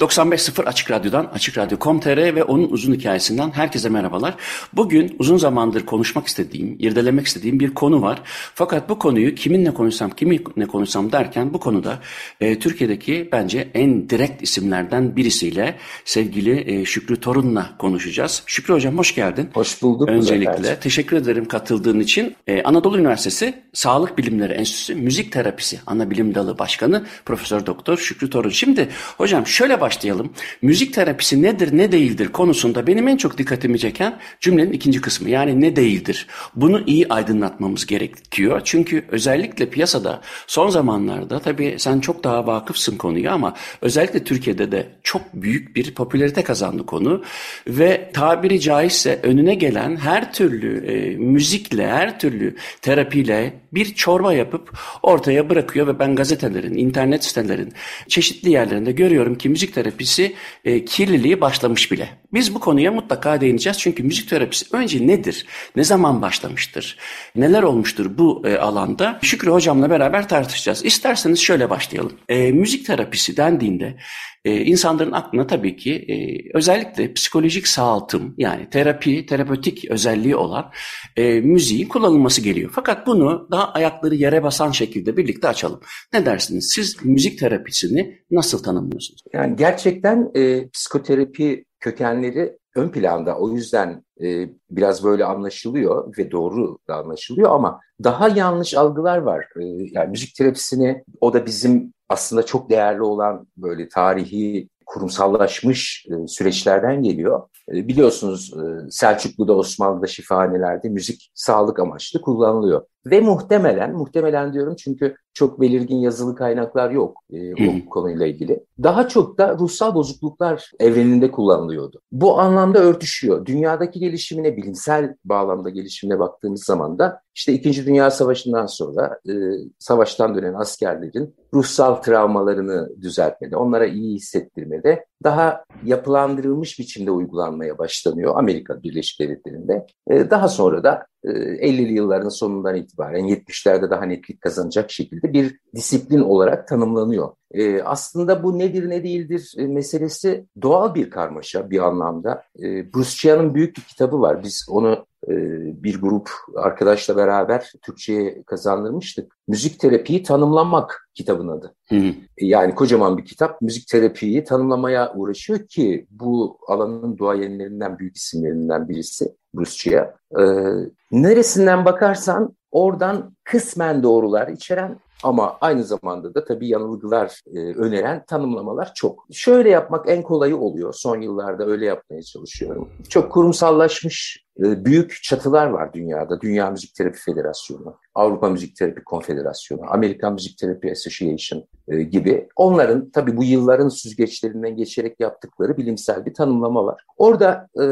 ...95.0 Açık Radyo'dan, Açık Radyo.com.tr ve onun uzun hikayesinden herkese merhabalar. Bugün uzun zamandır konuşmak istediğim, irdelemek istediğim bir konu var. Fakat bu konuyu kiminle konuşsam, kiminle konuşsam derken bu konuda e, Türkiye'deki bence en direkt isimlerden birisiyle sevgili e, Şükrü Torun'la konuşacağız. Şükrü Hocam hoş geldin. Hoş bulduk. Öncelikle teşekkür ederim katıldığın için. E, Anadolu Üniversitesi Sağlık Bilimleri Enstitüsü Müzik Terapisi Ana Bilim Dalı Başkanı Profesör Doktor Şükrü Torun. Şimdi hocam şöyle başlayalım. Müzik terapisi nedir ne değildir konusunda benim en çok dikkatimi çeken cümlenin ikinci kısmı. Yani ne değildir? Bunu iyi aydınlatmamız gerekiyor. Çünkü özellikle piyasada son zamanlarda tabii sen çok daha vakıfsın konuya ama özellikle Türkiye'de de çok büyük bir popülarite kazandı konu ve tabiri caizse önüne gelen her türlü e, müzikle, her türlü terapiyle bir çorba yapıp ortaya bırakıyor ve ben gazetelerin, internet sitelerin çeşitli yerlerinde görüyorum ki müzik terapisi e, kirliliği başlamış bile. Biz bu konuya mutlaka değineceğiz çünkü müzik terapisi önce nedir? Ne zaman başlamıştır? Neler olmuştur bu e, alanda? Şükrü hocamla beraber tartışacağız. İsterseniz şöyle başlayalım. E, müzik terapisi dendiğinde e, insanların aklına tabii ki e, özellikle psikolojik sağaltım yani terapi, terapötik özelliği olan e, müziğin kullanılması geliyor. Fakat bunu daha ayakları yere basan şekilde birlikte açalım. Ne dersiniz? Siz müzik terapisini nasıl tanımlıyorsunuz? Yani gerçekten e, psikoterapi kökenleri ön planda. O yüzden e, biraz böyle anlaşılıyor ve doğru da anlaşılıyor ama daha yanlış algılar var. E, yani müzik terapisini o da bizim aslında çok değerli olan böyle tarihi kurumsallaşmış e, süreçlerden geliyor. E, biliyorsunuz e, Selçuklu'da, Osmanlı'da şifahanelerde müzik sağlık amaçlı kullanılıyor. Ve muhtemelen, muhtemelen diyorum çünkü çok belirgin yazılı kaynaklar yok e, o konuyla ilgili. Daha çok da ruhsal bozukluklar evreninde kullanılıyordu. Bu anlamda örtüşüyor. Dünyadaki gelişimine, bilimsel bağlamda gelişimine baktığımız zaman da işte İkinci Dünya Savaşı'ndan sonra e, savaştan dönen askerlerin ruhsal travmalarını düzeltmede, onlara iyi hissettirmede daha yapılandırılmış biçimde uygulanmaya başlanıyor Amerika Birleşik Devletleri'nde. E, daha sonra da 50'li yılların sonundan itibaren 70'lerde daha netlik kazanacak şekilde bir disiplin olarak tanımlanıyor. E, aslında bu nedir ne değildir e, meselesi doğal bir karmaşa bir anlamda. E, Bruce Chia'nın büyük bir kitabı var. Biz onu e, bir grup arkadaşla beraber Türkçe'ye kazandırmıştık. Müzik terapiyi tanımlamak kitabın adı. Hı hı. Yani kocaman bir kitap müzik terapiyi tanımlamaya uğraşıyor ki bu alanın duayenlerinden büyük isimlerinden birisi Chia. Ee, neresinden bakarsan oradan kısmen doğrular içeren ama aynı zamanda da tabii yanılgılar e, öneren tanımlamalar çok. Şöyle yapmak en kolayı oluyor. Son yıllarda öyle yapmaya çalışıyorum. Çok kurumsallaşmış e, büyük çatılar var dünyada. Dünya Müzik Terapi Federasyonu, Avrupa Müzik Terapi Konfederasyonu, Amerikan Müzik Terapi Association e, gibi. Onların tabii bu yılların süzgeçlerinden geçerek yaptıkları bilimsel bir tanımlama var. Orada e,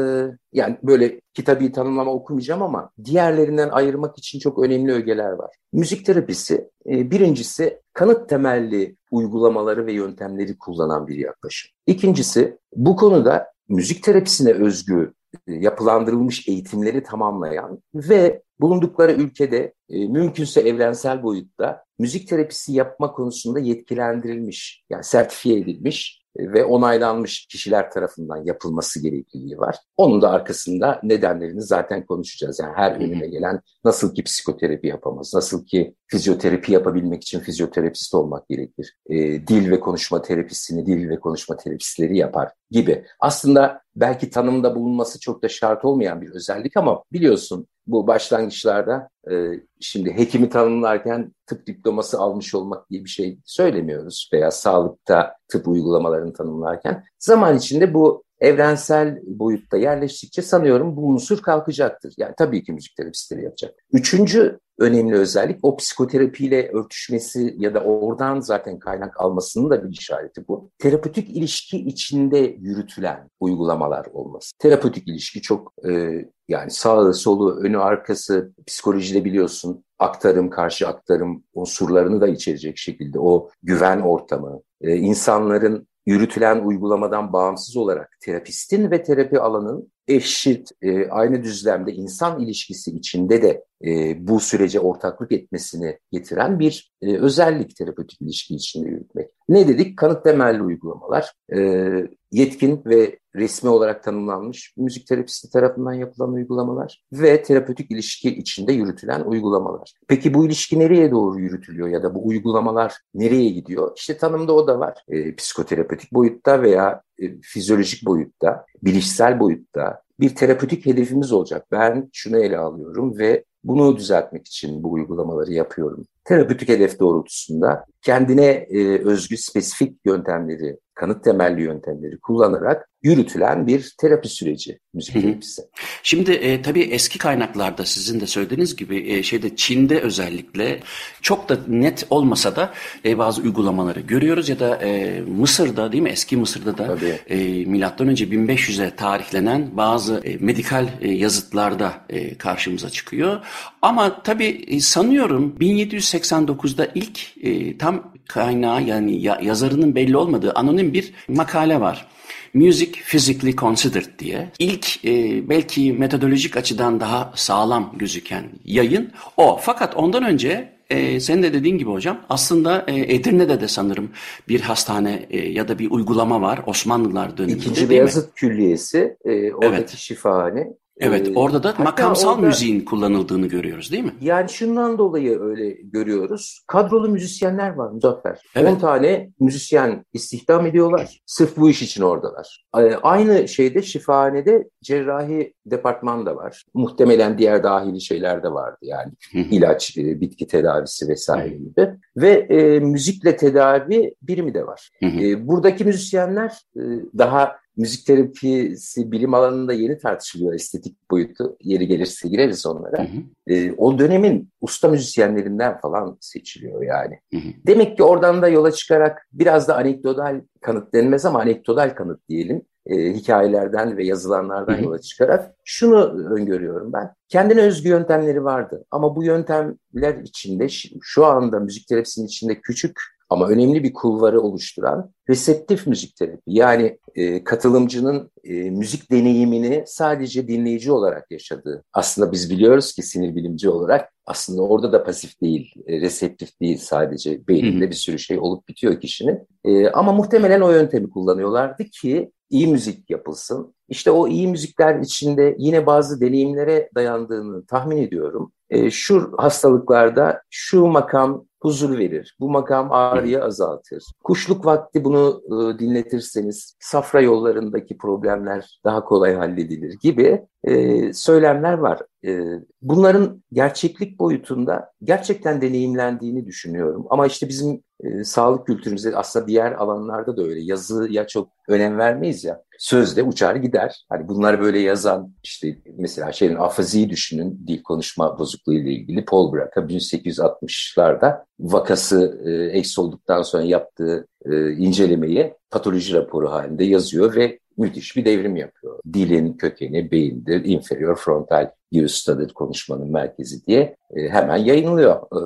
yani böyle kitabi tanımlama okumayacağım ama diğerlerinden ayırmak için çok önemli ögeler var. Müzik terapisi birincisi kanıt temelli uygulamaları ve yöntemleri kullanan bir yaklaşım. İkincisi bu konuda müzik terapisine özgü yapılandırılmış eğitimleri tamamlayan ve bulundukları ülkede e, mümkünse evrensel boyutta müzik terapisi yapma konusunda yetkilendirilmiş, yani sertifiye edilmiş ve onaylanmış kişiler tarafından yapılması gerekliliği var. Onun da arkasında nedenlerini zaten konuşacağız. Yani her önüne gelen nasıl ki psikoterapi yapamaz, nasıl ki fizyoterapi yapabilmek için fizyoterapist olmak gerekir. E, dil ve konuşma terapisini dil ve konuşma terapistleri yapar gibi. Aslında belki tanımda bulunması çok da şart olmayan bir özellik ama biliyorsun bu başlangıçlarda e, şimdi hekimi tanımlarken tıp diploması almış olmak diye bir şey söylemiyoruz veya sağlıkta tıp uygulamalarını tanımlarken. Zaman içinde bu evrensel boyutta yerleştikçe sanıyorum bu unsur kalkacaktır. Yani tabii ki müzik terapistleri yapacak. Üçüncü önemli özellik o psikoterapiyle örtüşmesi ya da oradan zaten kaynak almasının da bir işareti bu. Terapötik ilişki içinde yürütülen uygulamalar olması. Terapötik ilişki çok e, yani sağı solu önü arkası psikolojide biliyorsun aktarım karşı aktarım unsurlarını da içerecek şekilde o güven ortamı, e, insanların yürütülen uygulamadan bağımsız olarak terapistin ve terapi alanın eşit, e, aynı düzlemde insan ilişkisi içinde de e, bu sürece ortaklık etmesini getiren bir e, özellik terapötik ilişki içinde yürütmek. Ne dedik? Kanıt temelli uygulamalar, e, yetkin ve resmi olarak tanımlanmış müzik terapisti tarafından yapılan uygulamalar ve terapötik ilişki içinde yürütülen uygulamalar. Peki bu ilişki nereye doğru yürütülüyor ya da bu uygulamalar nereye gidiyor? İşte tanımda o da var. E, psikoterapötik boyutta veya e, fizyolojik boyutta, bilişsel boyutta bir terapötik hedefimiz olacak. Ben şunu ele alıyorum ve bunu düzeltmek için bu uygulamaları yapıyorum. Terapötik hedef doğrultusunda kendine e, özgü spesifik yöntemleri, kanıt temelli yöntemleri kullanarak yürütülen bir terapi süreci müzik terapisi. Şimdi e, tabii eski kaynaklarda sizin de söylediğiniz gibi e, şeyde Çin'de özellikle çok da net olmasa da e, bazı uygulamaları görüyoruz ya da e, Mısır'da değil mi eski Mısır'da da e, milattan önce 1500'e tarihlenen bazı e, medikal e, yazıtlarda e, karşımıza çıkıyor. Ama tabii e, sanıyorum 1789'da ilk e, tam kaynağı yani ya, yazarının belli olmadığı anonim bir makale var. Music Physically Considered diye. İlk e, belki metodolojik açıdan daha sağlam gözüken yayın o. Fakat ondan önce e, senin de dediğin gibi hocam aslında e, Edirne'de de sanırım bir hastane e, ya da bir uygulama var Osmanlılar döneminde İkinci Beyazıt Külliyesi e, oradaki evet. şifahane Evet, ee, orada da makamsal orada, müziğin kullanıldığını görüyoruz değil mi? Yani şundan dolayı öyle görüyoruz. Kadrolu müzisyenler var Muzaffer. Evet. 10 tane müzisyen istihdam ediyorlar. Sırf bu iş için oradalar. Ee, aynı şeyde şifahanede cerrahi departman da var. Muhtemelen diğer dahili şeyler de vardı yani. ilaç, bitki tedavisi vesaire gibi. Ve e, müzikle tedavi birimi de var. E, buradaki müzisyenler e, daha müzik terapisi bilim alanında yeni tartışılıyor estetik boyutu. Yeri gelirse gireriz onlara. Hı hı. E, o dönemin usta müzisyenlerinden falan seçiliyor yani. Hı hı. Demek ki oradan da yola çıkarak biraz da anekdotal kanıt denmez ama anekdotal kanıt diyelim. E, hikayelerden ve yazılanlardan hı hı. yola çıkarak şunu öngörüyorum ben. Kendine özgü yöntemleri vardı ama bu yöntemler içinde şu anda müzik terapisinin içinde küçük ama önemli bir kulvarı oluşturan reseptif müzik terapi. Yani e, katılımcının e, müzik deneyimini sadece dinleyici olarak yaşadığı. Aslında biz biliyoruz ki sinir bilimci olarak aslında orada da pasif değil, e, reseptif değil sadece beyninde bir sürü şey olup bitiyor kişinin. E, ama muhtemelen o yöntemi kullanıyorlardı ki iyi müzik yapılsın. İşte o iyi müzikler içinde yine bazı deneyimlere dayandığını tahmin ediyorum. E, şu hastalıklarda şu makam huzur verir. Bu makam ağrıyı azaltır. Kuşluk vakti bunu e, dinletirseniz safra yollarındaki problemler daha kolay halledilir gibi e, söylemler var. E, bunların gerçeklik boyutunda gerçekten deneyimlendiğini düşünüyorum. Ama işte bizim e, sağlık kültürümüzde aslında diğer alanlarda da öyle. Yazıya çok önem vermeyiz ya. Sözde uçar gider. Hani bunlar böyle yazan işte mesela şeyin afaziyi düşünün dil konuşma bozukluğu ile ilgili Paul Braca 1860'larda vakası e, eks olduktan sonra yaptığı e, incelemeyi patoloji raporu halinde yazıyor ve müthiş bir devrim yapıyor. Dilin kökeni beyindir, inferior frontal use studied konuşmanın merkezi diye e, hemen yayınlıyor. E,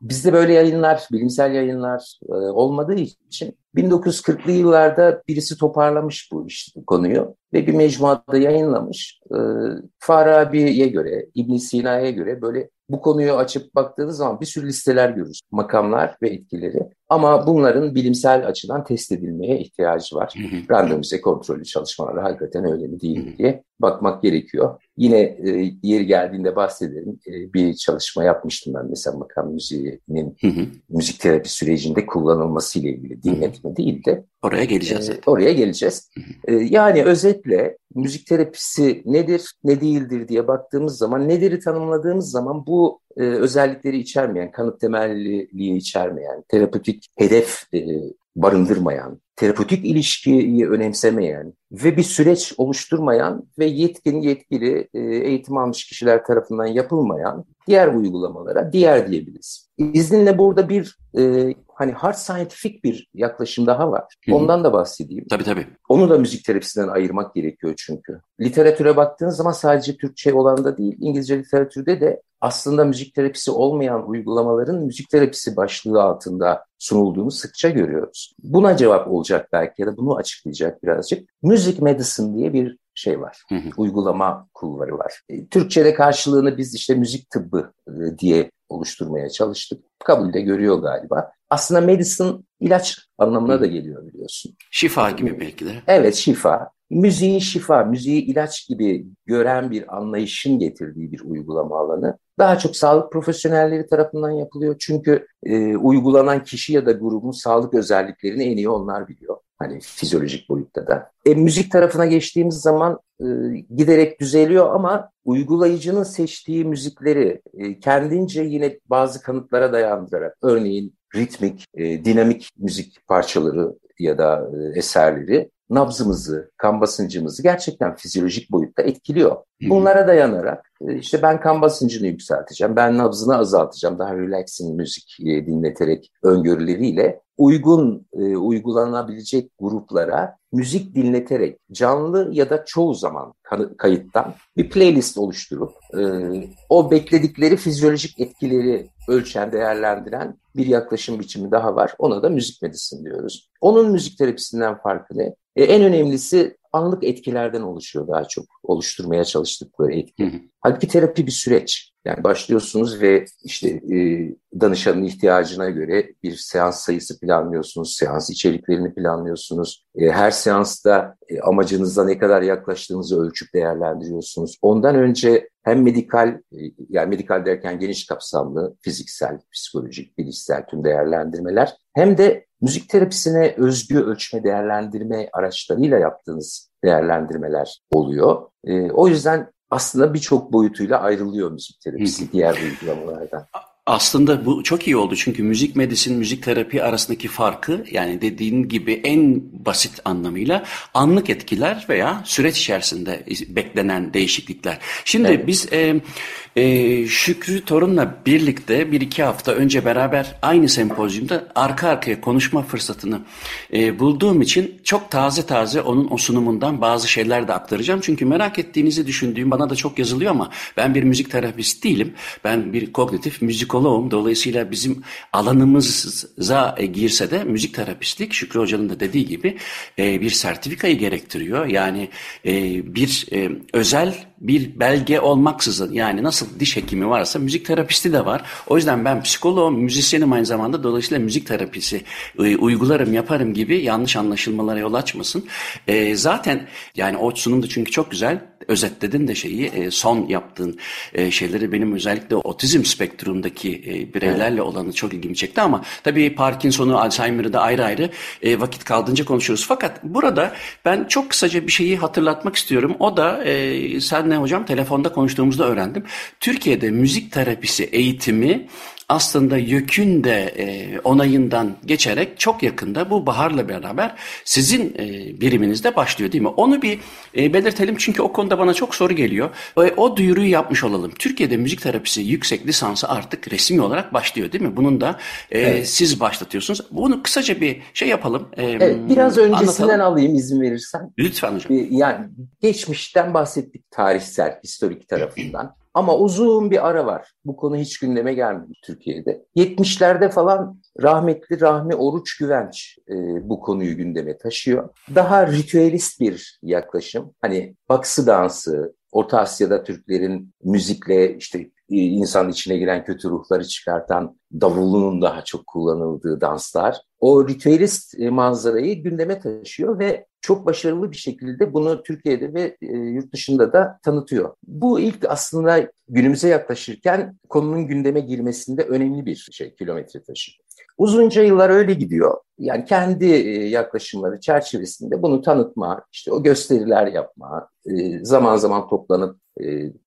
bizde böyle yayınlar, bilimsel yayınlar e, olmadığı için 1940'lı yıllarda birisi toparlamış bu iş, konuyu ve bir mecmuada yayınlamış. E, Farabi'ye göre, İbn Sina'ya göre böyle bu konuyu açıp baktığınız zaman bir sürü listeler görürüz. Makamlar ve etkileri. Ama bunların bilimsel açıdan test edilmeye ihtiyacı var. Randomize kontrollü çalışmalar hakikaten öyle mi değil mi diye bakmak gerekiyor. Yine e, yeri geldiğinde bahsederim. E, bir çalışma yapmıştım ben mesela makam müziğinin müzik terapi sürecinde kullanılması ile ilgili dinletme değil de. Oraya geleceğiz. E, oraya geleceğiz. E, yani özetle müzik terapisi nedir, ne değildir diye baktığımız zaman, nedir'i tanımladığımız zaman bu e, özellikleri içermeyen, kanıt temelliliği içermeyen, terapötik hedef e, barındırmayan, terapötik ilişkiyi önemsemeyen ve bir süreç oluşturmayan ve yetkin yetkili e, eğitim almış kişiler tarafından yapılmayan diğer uygulamalara diğer diyebiliriz. İzninle burada bir e, hani hard scientific bir yaklaşım daha var. Ondan da bahsedeyim. Tabii tabii. Onu da müzik terapisinden ayırmak gerekiyor çünkü. Literatüre baktığınız zaman sadece Türkçe olan da değil, İngilizce literatürde de aslında müzik terapisi olmayan uygulamaların müzik terapisi başlığı altında sunulduğunu sıkça görüyoruz. Buna cevap olacak belki ya da bunu açıklayacak birazcık. Music medicine diye bir şey var. Hı hı. Uygulama kulvarı var. E, Türkçe'de karşılığını biz işte müzik tıbbı e, diye oluşturmaya çalıştık. Kabul de görüyor galiba. Aslında medicine ilaç anlamına da geliyor biliyorsun. Şifa gibi belki de. Evet şifa. Müziği şifa, müziği ilaç gibi gören bir anlayışın getirdiği bir uygulama alanı. Daha çok sağlık profesyonelleri tarafından yapılıyor. Çünkü e, uygulanan kişi ya da grubun sağlık özelliklerini en iyi onlar biliyor. Hani fizyolojik boyutta da. E, müzik tarafına geçtiğimiz zaman e, giderek düzeliyor ama uygulayıcının seçtiği müzikleri e, kendince yine bazı kanıtlara dayandırarak, örneğin ritmik, e, dinamik müzik parçaları ya da e, eserleri nabzımızı, kan basıncımızı gerçekten fizyolojik boyutta etkiliyor. Bunlara dayanarak e, işte ben kan basıncını yükselteceğim, ben nabzını azaltacağım, daha relaxing müzik e, dinleterek öngörüleriyle uygun e, uygulanabilecek gruplara müzik dinleterek canlı ya da çoğu zaman kayıttan bir playlist oluşturup e, o bekledikleri fizyolojik etkileri ölçen, değerlendiren bir yaklaşım biçimi daha var. Ona da müzik medisin diyoruz. Onun müzik terapisinden farkı ne? E, en önemlisi anlık etkilerden oluşuyor daha çok oluşturmaya çalıştıkları etki. Hı hı. Halbuki terapi bir süreç. Yani başlıyorsunuz ve işte e, danışanın ihtiyacına göre bir seans sayısı planlıyorsunuz, seans içeriklerini planlıyorsunuz. E, her seansta e, amacınıza ne kadar yaklaştığınızı ölçüp değerlendiriyorsunuz. Ondan önce hem medikal, e, yani medikal derken geniş kapsamlı, fiziksel, psikolojik, bilişsel tüm değerlendirmeler hem de müzik terapisine özgü ölçme değerlendirme araçlarıyla yaptığınız değerlendirmeler oluyor. E, o yüzden aslında birçok boyutuyla ayrılıyor müzik terapisi diğer uygulamalardan. Aslında bu çok iyi oldu çünkü müzik medisin, müzik terapi arasındaki farkı yani dediğin gibi en basit anlamıyla anlık etkiler veya süreç içerisinde beklenen değişiklikler. Şimdi evet. biz e, e, Şükrü Torun'la birlikte bir iki hafta önce beraber aynı sempozyumda arka arkaya konuşma fırsatını e, bulduğum için çok taze taze onun o sunumundan bazı şeyler de aktaracağım. Çünkü merak ettiğinizi düşündüğüm bana da çok yazılıyor ama ben bir müzik terapist değilim. Ben bir kognitif müzikoloğum. Dolayısıyla bizim alanımıza e, girse de müzik terapistlik Şükrü Hoca'nın da dediği gibi e, bir sertifikayı gerektiriyor. Yani e, bir özel bir belge olmaksızın yani nasıl diş hekimi varsa müzik terapisti de var. O yüzden ben psikoloğum, müzisyenim aynı zamanda. Dolayısıyla müzik terapisi e, uygularım, yaparım gibi yanlış anlaşılmalara yol açmasın. E, zaten yani o sunum da çünkü çok güzel. Özetledin de şeyi, e, son yaptığın e, şeyleri benim özellikle otizm spektrumdaki bireylerle olanı çok ilgimi çekti ama tabii Parkinson'u, Alzheimer'ı da ayrı ayrı vakit kaldığınca konuşuyoruz. Fakat burada ben çok kısaca bir şeyi hatırlatmak istiyorum. O da e, senle hocam telefonda konuştuğumuzda öğrendim. Türkiye'de müzik terapisi eğitimi aslında YÖK'ün de e, onayından geçerek çok yakında bu baharla beraber sizin e, biriminizde başlıyor değil mi? Onu bir e, belirtelim çünkü o konuda bana çok soru geliyor. E, o duyuruyu yapmış olalım. Türkiye'de müzik terapisi yüksek lisansı artık resmi olarak başlıyor değil mi? Bunun da e, evet. siz başlatıyorsunuz. Bunu kısaca bir şey yapalım. E, evet, biraz öncesinden anlatalım. alayım izin verirsen. Lütfen hocam. Yani geçmişten bahsettik tarihsel, historik tarafından. Ama uzun bir ara var. Bu konu hiç gündeme gelmedi Türkiye'de. 70'lerde falan rahmetli Rahmi Oruç Güvenç e, bu konuyu gündeme taşıyor. Daha ritüelist bir yaklaşım. Hani baksı dansı, Orta Asya'da Türklerin müzikle işte e, insan içine giren kötü ruhları çıkartan davulunun daha çok kullanıldığı danslar. O ritüelist e, manzarayı gündeme taşıyor ve çok başarılı bir şekilde bunu Türkiye'de ve e, yurt dışında da tanıtıyor. Bu ilk aslında günümüze yaklaşırken konunun gündeme girmesinde önemli bir şey kilometre taşı. Uzunca yıllar öyle gidiyor. Yani kendi yaklaşımları çerçevesinde bunu tanıtma, işte o gösteriler yapma, zaman zaman toplanıp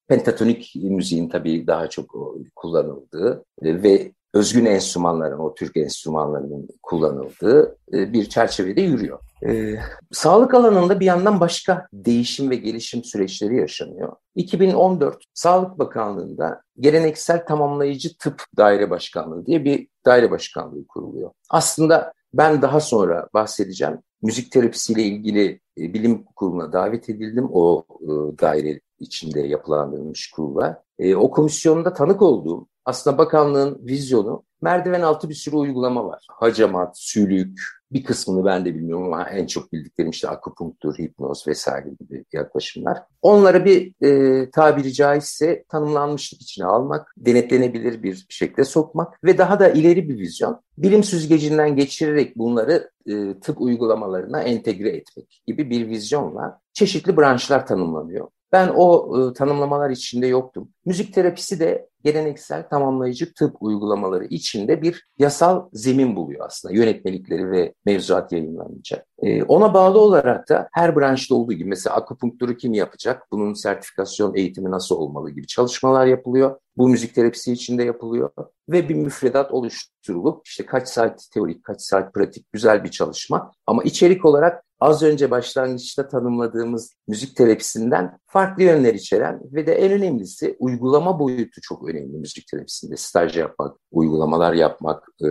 pentatonik müziğin tabii daha çok kullanıldığı ve özgün enstrümanların, o Türk enstrümanlarının kullanıldığı e, bir çerçevede yürüyor. Ee, sağlık alanında bir yandan başka değişim ve gelişim süreçleri yaşanıyor. 2014 Sağlık Bakanlığı'nda geleneksel tamamlayıcı tıp daire başkanlığı diye bir daire başkanlığı kuruluyor. Aslında ben daha sonra bahsedeceğim. Müzik terapisiyle ilgili e, bilim kuruluna davet edildim. O e, daire içinde yapılandırılmış kurula. E, o komisyonda tanık olduğum aslında bakanlığın vizyonu merdiven altı bir sürü uygulama var. Hacamat, sülük, bir kısmını ben de bilmiyorum ama en çok bildiklerim işte akupunktur, hipnoz vesaire gibi yaklaşımlar. Onları bir e, tabiri caizse tanımlanmışlık içine almak, denetlenebilir bir şekilde sokmak ve daha da ileri bir vizyon. Bilim süzgecinden geçirerek bunları e, tıp uygulamalarına entegre etmek gibi bir vizyonla çeşitli branşlar tanımlanıyor. Ben o e, tanımlamalar içinde yoktum. Müzik terapisi de geleneksel tamamlayıcı tıp uygulamaları içinde bir yasal zemin buluyor aslında. Yönetmelikleri ve mevzuat yayınlanacak. E, ona bağlı olarak da her branşta olduğu gibi mesela akupunkturu kim yapacak? Bunun sertifikasyon eğitimi nasıl olmalı gibi çalışmalar yapılıyor. Bu müzik terapisi içinde yapılıyor ve bir müfredat oluşturulup işte kaç saat teorik, kaç saat pratik güzel bir çalışma ama içerik olarak az önce başlangıçta tanımladığımız müzik terapisinden farklı yönler içeren ve de en önemlisi uygulama boyutu çok önemli müzik terapisinde. Staj yapmak, uygulamalar yapmak, e,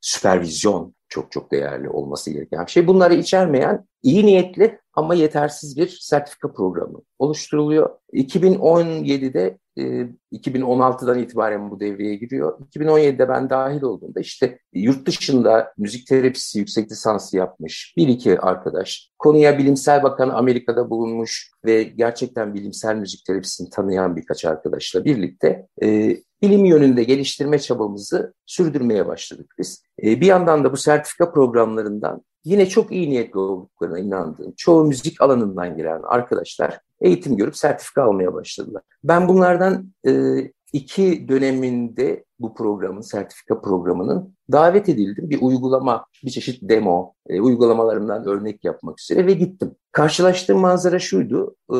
süpervizyon çok çok değerli olması gereken şey. Bunları içermeyen iyi niyetli ama yetersiz bir sertifika programı oluşturuluyor. 2017'de 2016'dan e, itibaren bu devreye giriyor. 2017'de ben dahil olduğumda işte yurt dışında müzik terapisi yüksek lisansı yapmış bir iki arkadaş konuya bilimsel bakan Amerika'da bulunmuş ve gerçekten bilimsel müzik terapisini tanıyan birkaç arkadaşla birlikte e, bilim yönünde geliştirme çabamızı sürdürmeye başladık biz. E, bir yandan da bu sertifika programlarından yine çok iyi niyetli olduklarına inandığım çoğu müzik alanından giren arkadaşlar eğitim görüp sertifika almaya başladılar. Ben bunlardan e, iki döneminde bu programın, sertifika programının davet edildim. Bir uygulama, bir çeşit demo, e, uygulamalarımdan örnek yapmak üzere ve gittim. Karşılaştığım manzara şuydu, e,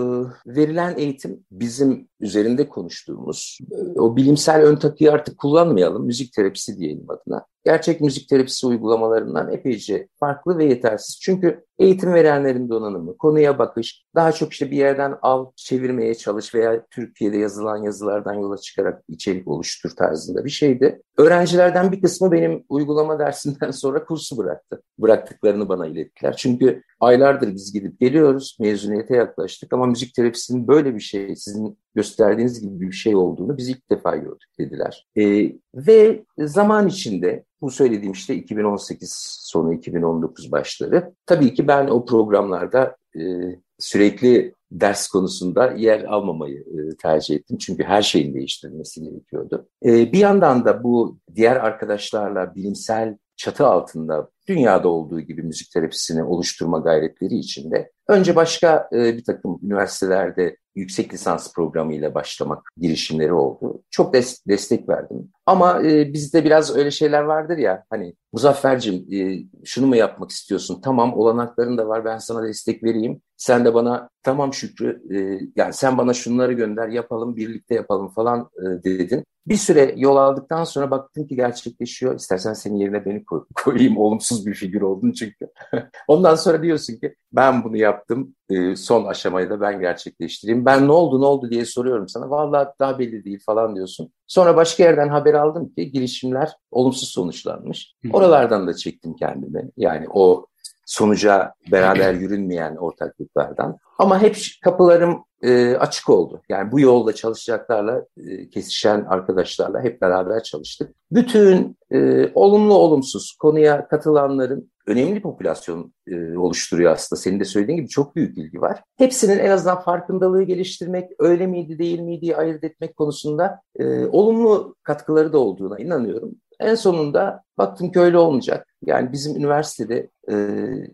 verilen eğitim bizim üzerinde konuştuğumuz, e, o bilimsel ön takıyı artık kullanmayalım, müzik terapisi diyelim adına. Gerçek müzik terapisi uygulamalarından epeyce farklı ve yetersiz. Çünkü eğitim verenlerin donanımı, konuya bakış, daha çok işte bir yerden al, çevirmeye çalış veya Türkiye'de yazılan yazılardan yola çıkarak içerik oluştur tarzında bir şeydi. Öğrencilerden bir kısmı benim uygulama dersinden sonra kursu bıraktı. Bıraktıklarını bana ilettiler. Çünkü aylardır biz gidip geliyoruz, mezuniyete yaklaştık ama müzik terapisinin böyle bir şey, sizin gösterdiğiniz gibi bir şey olduğunu biz ilk defa gördük dediler. E, ve zaman içinde bu söylediğim işte 2018 sonu 2019 başları. Tabii ki ben o programlarda e, sürekli ders konusunda yer almamayı e, tercih ettim. Çünkü her şeyin değiştirilmesi gerekiyordu. E, bir yandan da bu diğer arkadaşlarla bilimsel çatı altında dünyada olduğu gibi müzik terapisini oluşturma gayretleri içinde önce başka e, bir takım üniversitelerde yüksek lisans programıyla başlamak girişimleri oldu. Çok des- destek verdim. Ama e, bizde biraz öyle şeyler vardır ya hani Muzaffer'cim e, şunu mu yapmak istiyorsun? Tamam olanakların da var ben sana destek vereyim. Sen de bana tamam Şükrü e, yani sen bana şunları gönder yapalım birlikte yapalım falan e, dedin. Bir süre yol aldıktan sonra baktım ki gerçekleşiyor. İstersen senin yerine beni koy, koyayım. Olumsuz bir figür oldun çünkü. Ondan sonra diyorsun ki ben bunu yaptım. E, son aşamayı da ben gerçekleştireyim. Ben ne oldu ne oldu diye soruyorum sana. Vallahi daha belli değil falan diyorsun. Sonra başka yerden haber aldım ki girişimler olumsuz sonuçlanmış. Oralardan da çektim kendimi. Yani o sonuca beraber yürünmeyen ortaklıklardan. Ama hep kapılarım e, açık oldu. Yani bu yolda çalışacaklarla, e, kesişen arkadaşlarla hep beraber çalıştık. Bütün e, olumlu olumsuz konuya katılanların önemli popülasyon e, oluşturuyor aslında. Senin de söylediğin gibi çok büyük ilgi var. Hepsinin en azından farkındalığı geliştirmek, öyle miydi değil miydi ayırt etmek konusunda e, olumlu katkıları da olduğuna inanıyorum. En sonunda baktım ki öyle olmayacak. Yani bizim üniversitede e,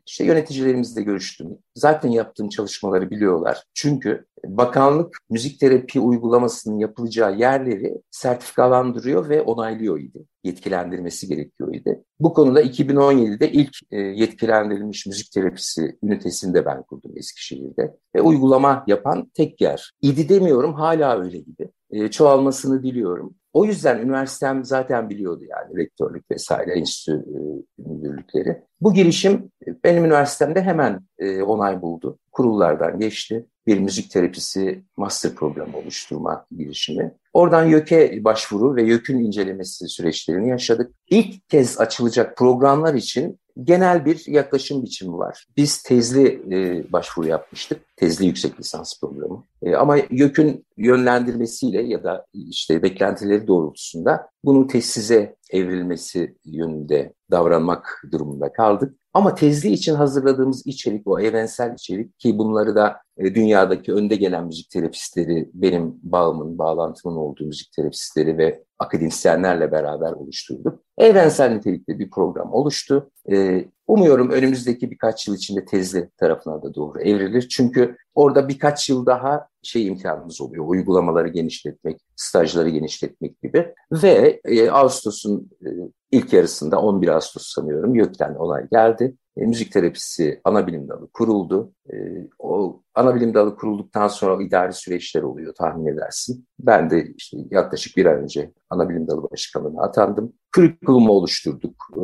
işte yöneticilerimizle görüştüm. Zaten yaptığım çalışmaları biliyorlar. Çünkü bakanlık müzik terapi uygulamasının yapılacağı yerleri sertifikalandırıyor ve onaylıyor idi. Yetkilendirmesi gerekiyor idi. Bu konuda 2017'de ilk e, yetkilendirilmiş müzik terapisi ünitesini de ben kurdum Eskişehir'de. Ve uygulama yapan tek yer. İdi demiyorum hala öyle gibi. E, çoğalmasını diliyorum. O yüzden üniversitem zaten biliyordu yani rektörlük vesaire, enstitü e, müdürlükleri. Bu girişim benim üniversitemde hemen e, onay buldu. Kurullardan geçti. Bir müzik terapisi master programı oluşturma girişimi. Oradan YÖK'e başvuru ve YÖK'ün incelemesi süreçlerini yaşadık. İlk kez açılacak programlar için genel bir yaklaşım biçimi var. Biz tezli e, başvuru yapmıştık. Tezli yüksek lisans programı. E, ama YÖK'ün yönlendirmesiyle ya da işte beklentileri doğrultusunda bunun tesize evrilmesi yönünde davranmak durumunda kaldık. Ama tezli için hazırladığımız içerik o evrensel içerik ki bunları da e, dünyadaki önde gelen müzik terapistleri, benim bağımın, bağlantımın olduğu müzik terapistleri ve akademisyenlerle beraber oluşturduk. Evrensel nitelikli bir program oluştu. E, umuyorum önümüzdeki birkaç yıl içinde tezli tarafına da doğru evrilir. Çünkü orada birkaç yıl daha şey imkanımız oluyor. Uygulamaları genişletmek, stajları genişletmek gibi. Ve e, Ağustos'un e, ilk yarısında 11 Ağustos sanıyorum YÖK'ten olay geldi. E, müzik terapisi ana bilim dalı kuruldu. E, o ana bilim dalı kurulduktan sonra idari süreçler oluyor tahmin edersin. Ben de işte yaklaşık bir ay önce ana bilim dalı başkanlığına atandım. Curriculum'u oluşturduk, e,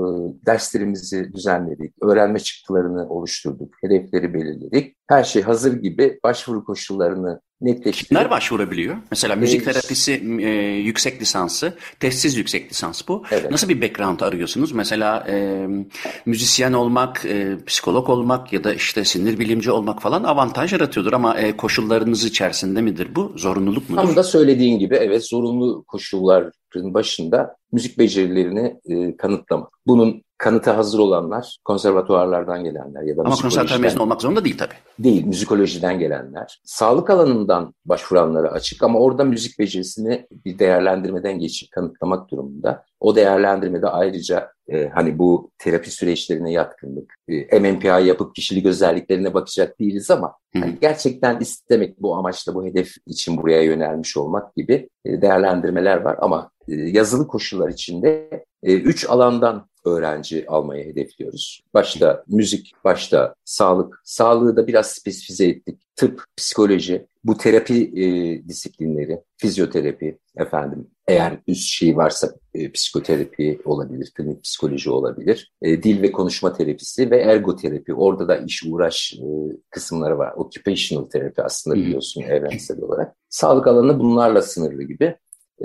derslerimizi düzenledik, öğrenme çıktılarını oluşturduk, hedefleri belirledik. Her şey hazır gibi başvuru koşullarını netleştirdik. Kimler başvurabiliyor? Mesela müzik ee, terapisi e, yüksek lisansı, testsiz yüksek lisans bu. Evet. Nasıl bir background arıyorsunuz? Mesela e, müzisyen olmak, e, psikolog olmak ya da işte sinir bilimci olmak falan avantaj yaratıyordur ama e, koşullarınız içerisinde midir bu? Zorunluluk mudur? Tam da söylediğin gibi evet zorunlu koşulların başında müzik becerilerini e, kanıtlamak. Bunun kanıta hazır olanlar konservatuvarlardan gelenler ya da Ama konservatuvar mezunu olmak zorunda değil tabii. Değil, müzikolojiden gelenler. Sağlık alanından başvuranlara açık ama orada müzik becerisini bir değerlendirmeden geçip kanıtlamak durumunda. O değerlendirmede ayrıca e, hani bu terapi süreçlerine yatkınlık, e, MMPI yapıp kişilik özelliklerine bakacak değiliz ama hani gerçekten istemek bu amaçla bu hedef için buraya yönelmiş olmak gibi e, değerlendirmeler var ama e, yazılı koşullar içinde e, üç alandan öğrenci almayı hedefliyoruz. Başta müzik, başta sağlık. Sağlığı da biraz spesifize ettik. Tıp, psikoloji, bu terapi e, disiplinleri, fizyoterapi efendim. Eğer üst şey varsa e, psikoterapi olabilir, klinik psikoloji olabilir. E, dil ve konuşma terapisi ve ergoterapi. Orada da iş uğraş e, kısımları var. Occupational terapi aslında biliyorsun evrensel olarak. Sağlık alanı bunlarla sınırlı gibi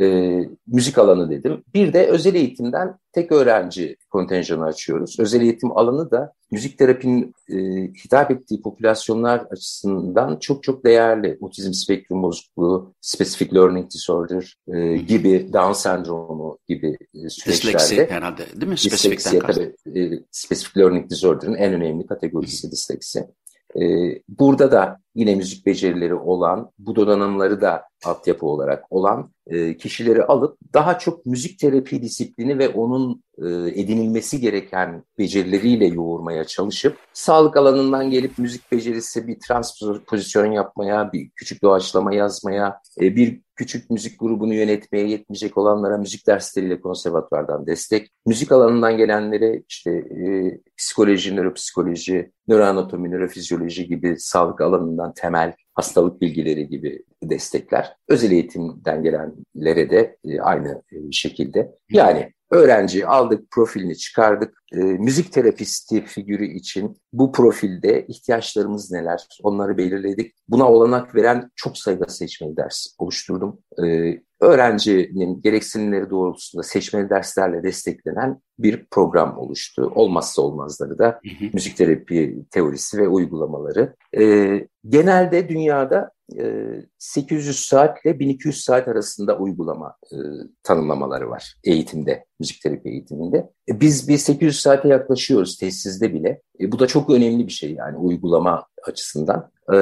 e, müzik alanı dedim. Bir de özel eğitimden tek öğrenci kontenjanı açıyoruz. Özel eğitim alanı da müzik terapinin e, hitap ettiği popülasyonlar açısından çok çok değerli. Otizm spektrum bozukluğu, specific learning disorder e, gibi, Down sendromu gibi e, süreçlerde. Disleksi herhalde değil mi? Disleksi tabii. E, specific learning disorder'ın en önemli kategorisi disleksi. E, burada da yine müzik becerileri olan, bu donanımları da altyapı olarak olan e, kişileri alıp daha çok müzik terapi disiplini ve onun e, edinilmesi gereken becerileriyle yoğurmaya çalışıp sağlık alanından gelip müzik becerisi bir transpozisyon yapmaya, bir küçük doğaçlama yazmaya, e, bir küçük müzik grubunu yönetmeye yetmeyecek olanlara müzik dersleriyle konservatuvardan destek, müzik alanından gelenlere işte e, psikoloji, nöropsikoloji, nöroanatomi, nörofizyoloji gibi sağlık alanından temel hastalık bilgileri gibi destekler. Özel eğitimden gelenlere de e, aynı e, şekilde. Yani öğrenci aldık, profilini çıkardık. E, müzik terapisti figürü için bu profilde ihtiyaçlarımız neler onları belirledik. Buna olanak veren çok sayıda seçmeli ders oluşturdum. E, öğrencinin gereksinimleri doğrultusunda seçmeli derslerle desteklenen bir program oluştu. Olmazsa olmazları da hı hı. müzik terapi teorisi ve uygulamaları. E, genelde dünyada 800 e, saat ile 1200 saat arasında uygulama e, tanımlamaları var eğitimde, müzik terapi eğitiminde. E, biz bir 800 saate yaklaşıyoruz tesisde bile. E, bu da çok önemli bir şey yani uygulama açısından. E,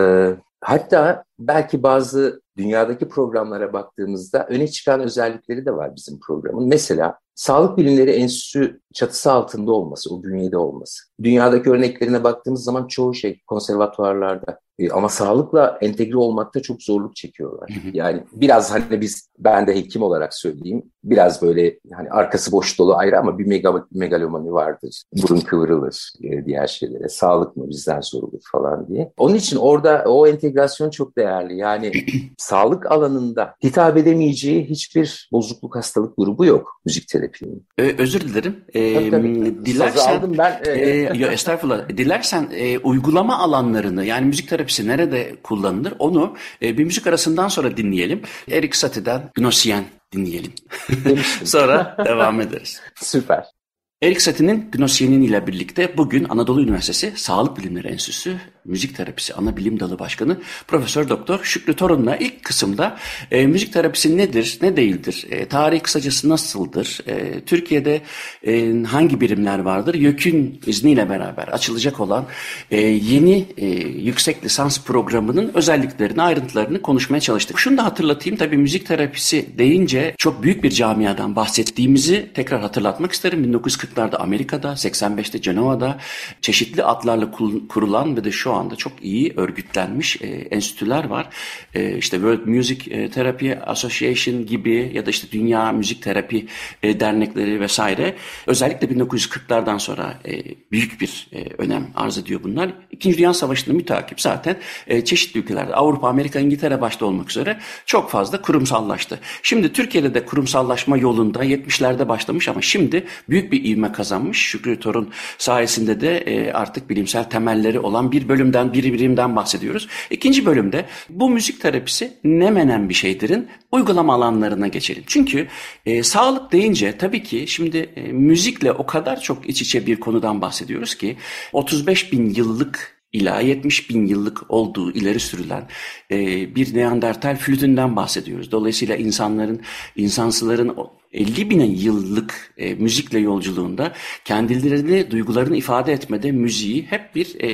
hatta belki bazı dünyadaki programlara baktığımızda öne çıkan özellikleri de var bizim programın. Mesela Sağlık Bilimleri Enstitüsü çatısı altında olması, o bünyede olması. Dünyadaki örneklerine baktığımız zaman çoğu şey konservatuvarlarda ama sağlıkla entegre olmakta çok zorluk çekiyorlar. Yani biraz hani biz ben de hekim olarak söyleyeyim biraz böyle hani arkası boş dolu ayrı ama bir mega, megalomani vardır. Burun kıvrılır e, diğer şeylere. Sağlık mı bizden sorulur falan diye. Onun için orada o entegrasyon çok değerli. Yani sağlık alanında hitap edemeyeceği hiçbir bozukluk hastalık grubu yok müzik terapinin. Ee, özür dilerim. Ee, tabii, tabii. Dilersen, aldım ben. E, e, yo, estağfurullah. Dilersen e, uygulama alanlarını yani müzik terapisi nerede kullanılır onu e, bir müzik arasından sonra dinleyelim. Erik Satie'den Gnossien dinleyelim. Sonra devam ederiz. Süper. Erik Satie'nin Gnossien'in ile birlikte bugün Anadolu Üniversitesi Sağlık Bilimleri Enstitüsü Müzik Terapisi Ana Bilim Dalı Başkanı Profesör Doktor Şükrü Torun'la ilk kısımda e, müzik terapisi nedir, ne değildir, e, tarihi kısacası nasıldır, e, Türkiye'de e, hangi birimler vardır, YÖK'ün izniyle beraber açılacak olan e, yeni e, yüksek lisans programının özelliklerini, ayrıntılarını konuşmaya çalıştık. Şunu da hatırlatayım, tabii müzik terapisi deyince çok büyük bir camiadan bahsettiğimizi tekrar hatırlatmak isterim. 1940'larda Amerika'da, 85'te Cenova'da çeşitli adlarla kurulan ve de şu anda çok iyi örgütlenmiş e, enstitüler var. E, işte World Music e, Therapy Association gibi ya da işte Dünya Müzik Terapi e, dernekleri vesaire. Özellikle 1940'lardan sonra e, büyük bir e, önem arz ediyor bunlar. İkinci Dünya Savaşı'nda mütakip zaten e, çeşitli ülkelerde Avrupa, Amerika, İngiltere başta olmak üzere çok fazla kurumsallaştı. Şimdi Türkiye'de de kurumsallaşma yolunda 70'lerde başlamış ama şimdi büyük bir ivme kazanmış. Şükrü Torun sayesinde de e, artık bilimsel temelleri olan bir bölüm bölümden, bir birimden bahsediyoruz. İkinci bölümde bu müzik terapisi ne menen bir şeydirin uygulama alanlarına geçelim. Çünkü e, sağlık deyince tabii ki şimdi e, müzikle o kadar çok iç içe bir konudan bahsediyoruz ki 35 bin yıllık ila 70 bin yıllık olduğu ileri sürülen e, bir Neandertal flütünden bahsediyoruz. Dolayısıyla insanların, insansıların 50 bin yıllık e, müzikle yolculuğunda kendilerini, duygularını ifade etmede müziği hep bir e,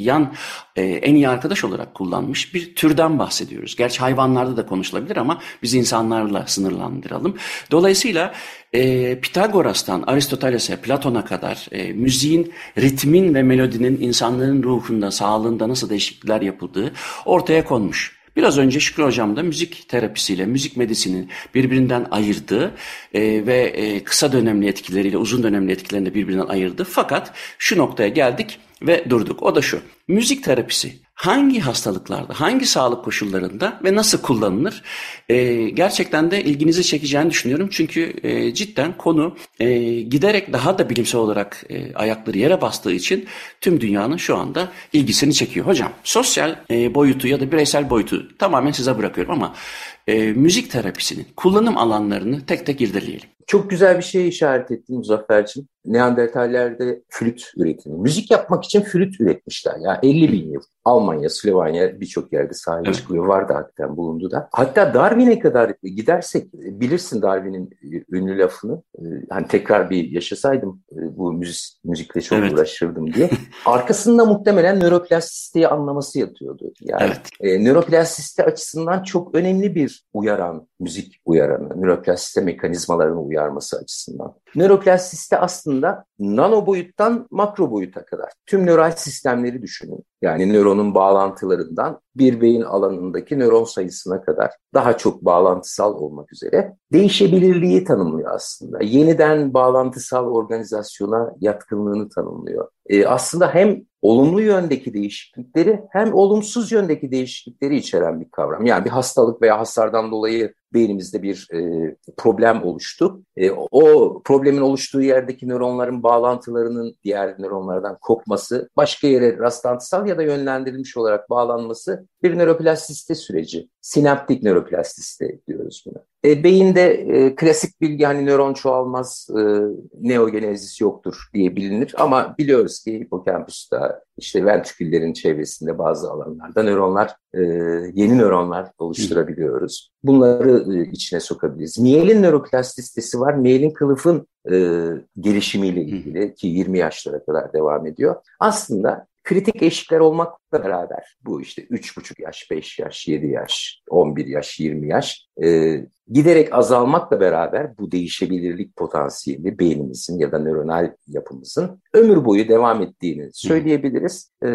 yan e, en iyi arkadaş olarak kullanmış bir türden bahsediyoruz. Gerçi hayvanlarda da konuşulabilir ama biz insanlarla sınırlandıralım. Dolayısıyla e, Pitagoras'tan Aristoteles'e, Platon'a kadar e, müziğin, ritmin ve melodinin insanların ruhunda, sağlığında nasıl değişiklikler yapıldığı ortaya konmuş. Biraz önce Şükrü Hocam da müzik terapisiyle müzik medisinin birbirinden ayırdığı e, ve e, kısa dönemli etkileriyle uzun dönemli etkilerini de birbirinden ayırdı. Fakat şu noktaya geldik ve durduk. O da şu. Müzik terapisi hangi hastalıklarda, hangi sağlık koşullarında ve nasıl kullanılır? E, gerçekten de ilginizi çekeceğini düşünüyorum. Çünkü e, cidden konu e, giderek daha da bilimsel olarak e, ayakları yere bastığı için tüm dünyanın şu anda ilgisini çekiyor. Hocam sosyal e, boyutu ya da bireysel boyutu tamamen size bırakıyorum ama e, müzik terapisinin kullanım alanlarını tek tek irdeleyelim. Çok güzel bir şey işaret ettin Muzaffer'cim. Neandertallerde flüt üretimi. Müzik yapmak için flüt üretmişler. Yani 50 bin yıl. Almanya, Slovenya birçok yerde sahip evet. çıkıyor. Vardı hakikaten bulundu da. Hatta Darwin'e kadar gidersek bilirsin Darwin'in ünlü lafını. Hani tekrar bir yaşasaydım e, bu müzik, müzikle çok evet. uğraşırdım diye. Arkasında muhtemelen nöroplastisteyi anlaması yatıyordu. Yani evet. e, nöroplastisite açısından çok önemli bir uyaran, müzik uyaranı. Nöroplastisite mekanizmalarını uyarması açısından. Nöroplastisite aslında nano boyuttan makro boyuta kadar tüm nöral sistemleri düşünün. Yani nöronun bağlantılarından bir beyin alanındaki nöron sayısına kadar daha çok bağlantısal olmak üzere değişebilirliği tanımlıyor aslında. Yeniden bağlantısal organizasyona yatkınlığını tanımlıyor. Ee, aslında hem olumlu yöndeki değişiklikleri hem olumsuz yöndeki değişiklikleri içeren bir kavram. Yani bir hastalık veya hasardan dolayı beynimizde bir e, problem oluştu. E, o problemin oluştuğu yerdeki nöronların bağlantılarının diğer nöronlardan kopması, başka yere rastlantısal ya da yönlendirilmiş olarak bağlanması bir nöroplastisite süreci. Sinaptik nöroplastisite diyoruz buna. E, beyinde e, klasik bilgi hani nöron çoğalmaz, e, neogenezis yoktur diye bilinir ama biliyoruz ki hipokampusta işte ventriküllerin çevresinde bazı alanlarda nöronlar, e, yeni nöronlar oluşturabiliyoruz. Bunları e, içine sokabiliriz. Miyelin nöroplastisitesi var. Miyelin kılıfın e, gelişimiyle ilgili ki 20 yaşlara kadar devam ediyor. Aslında kritik eşikler olmakla beraber bu işte 3,5 yaş, 5 yaş, 7 yaş, 11 yaş, 20 yaş e, giderek azalmakla beraber bu değişebilirlik potansiyeli beynimizin ya da nöronal yapımızın ömür boyu devam ettiğini söyleyebiliriz. E,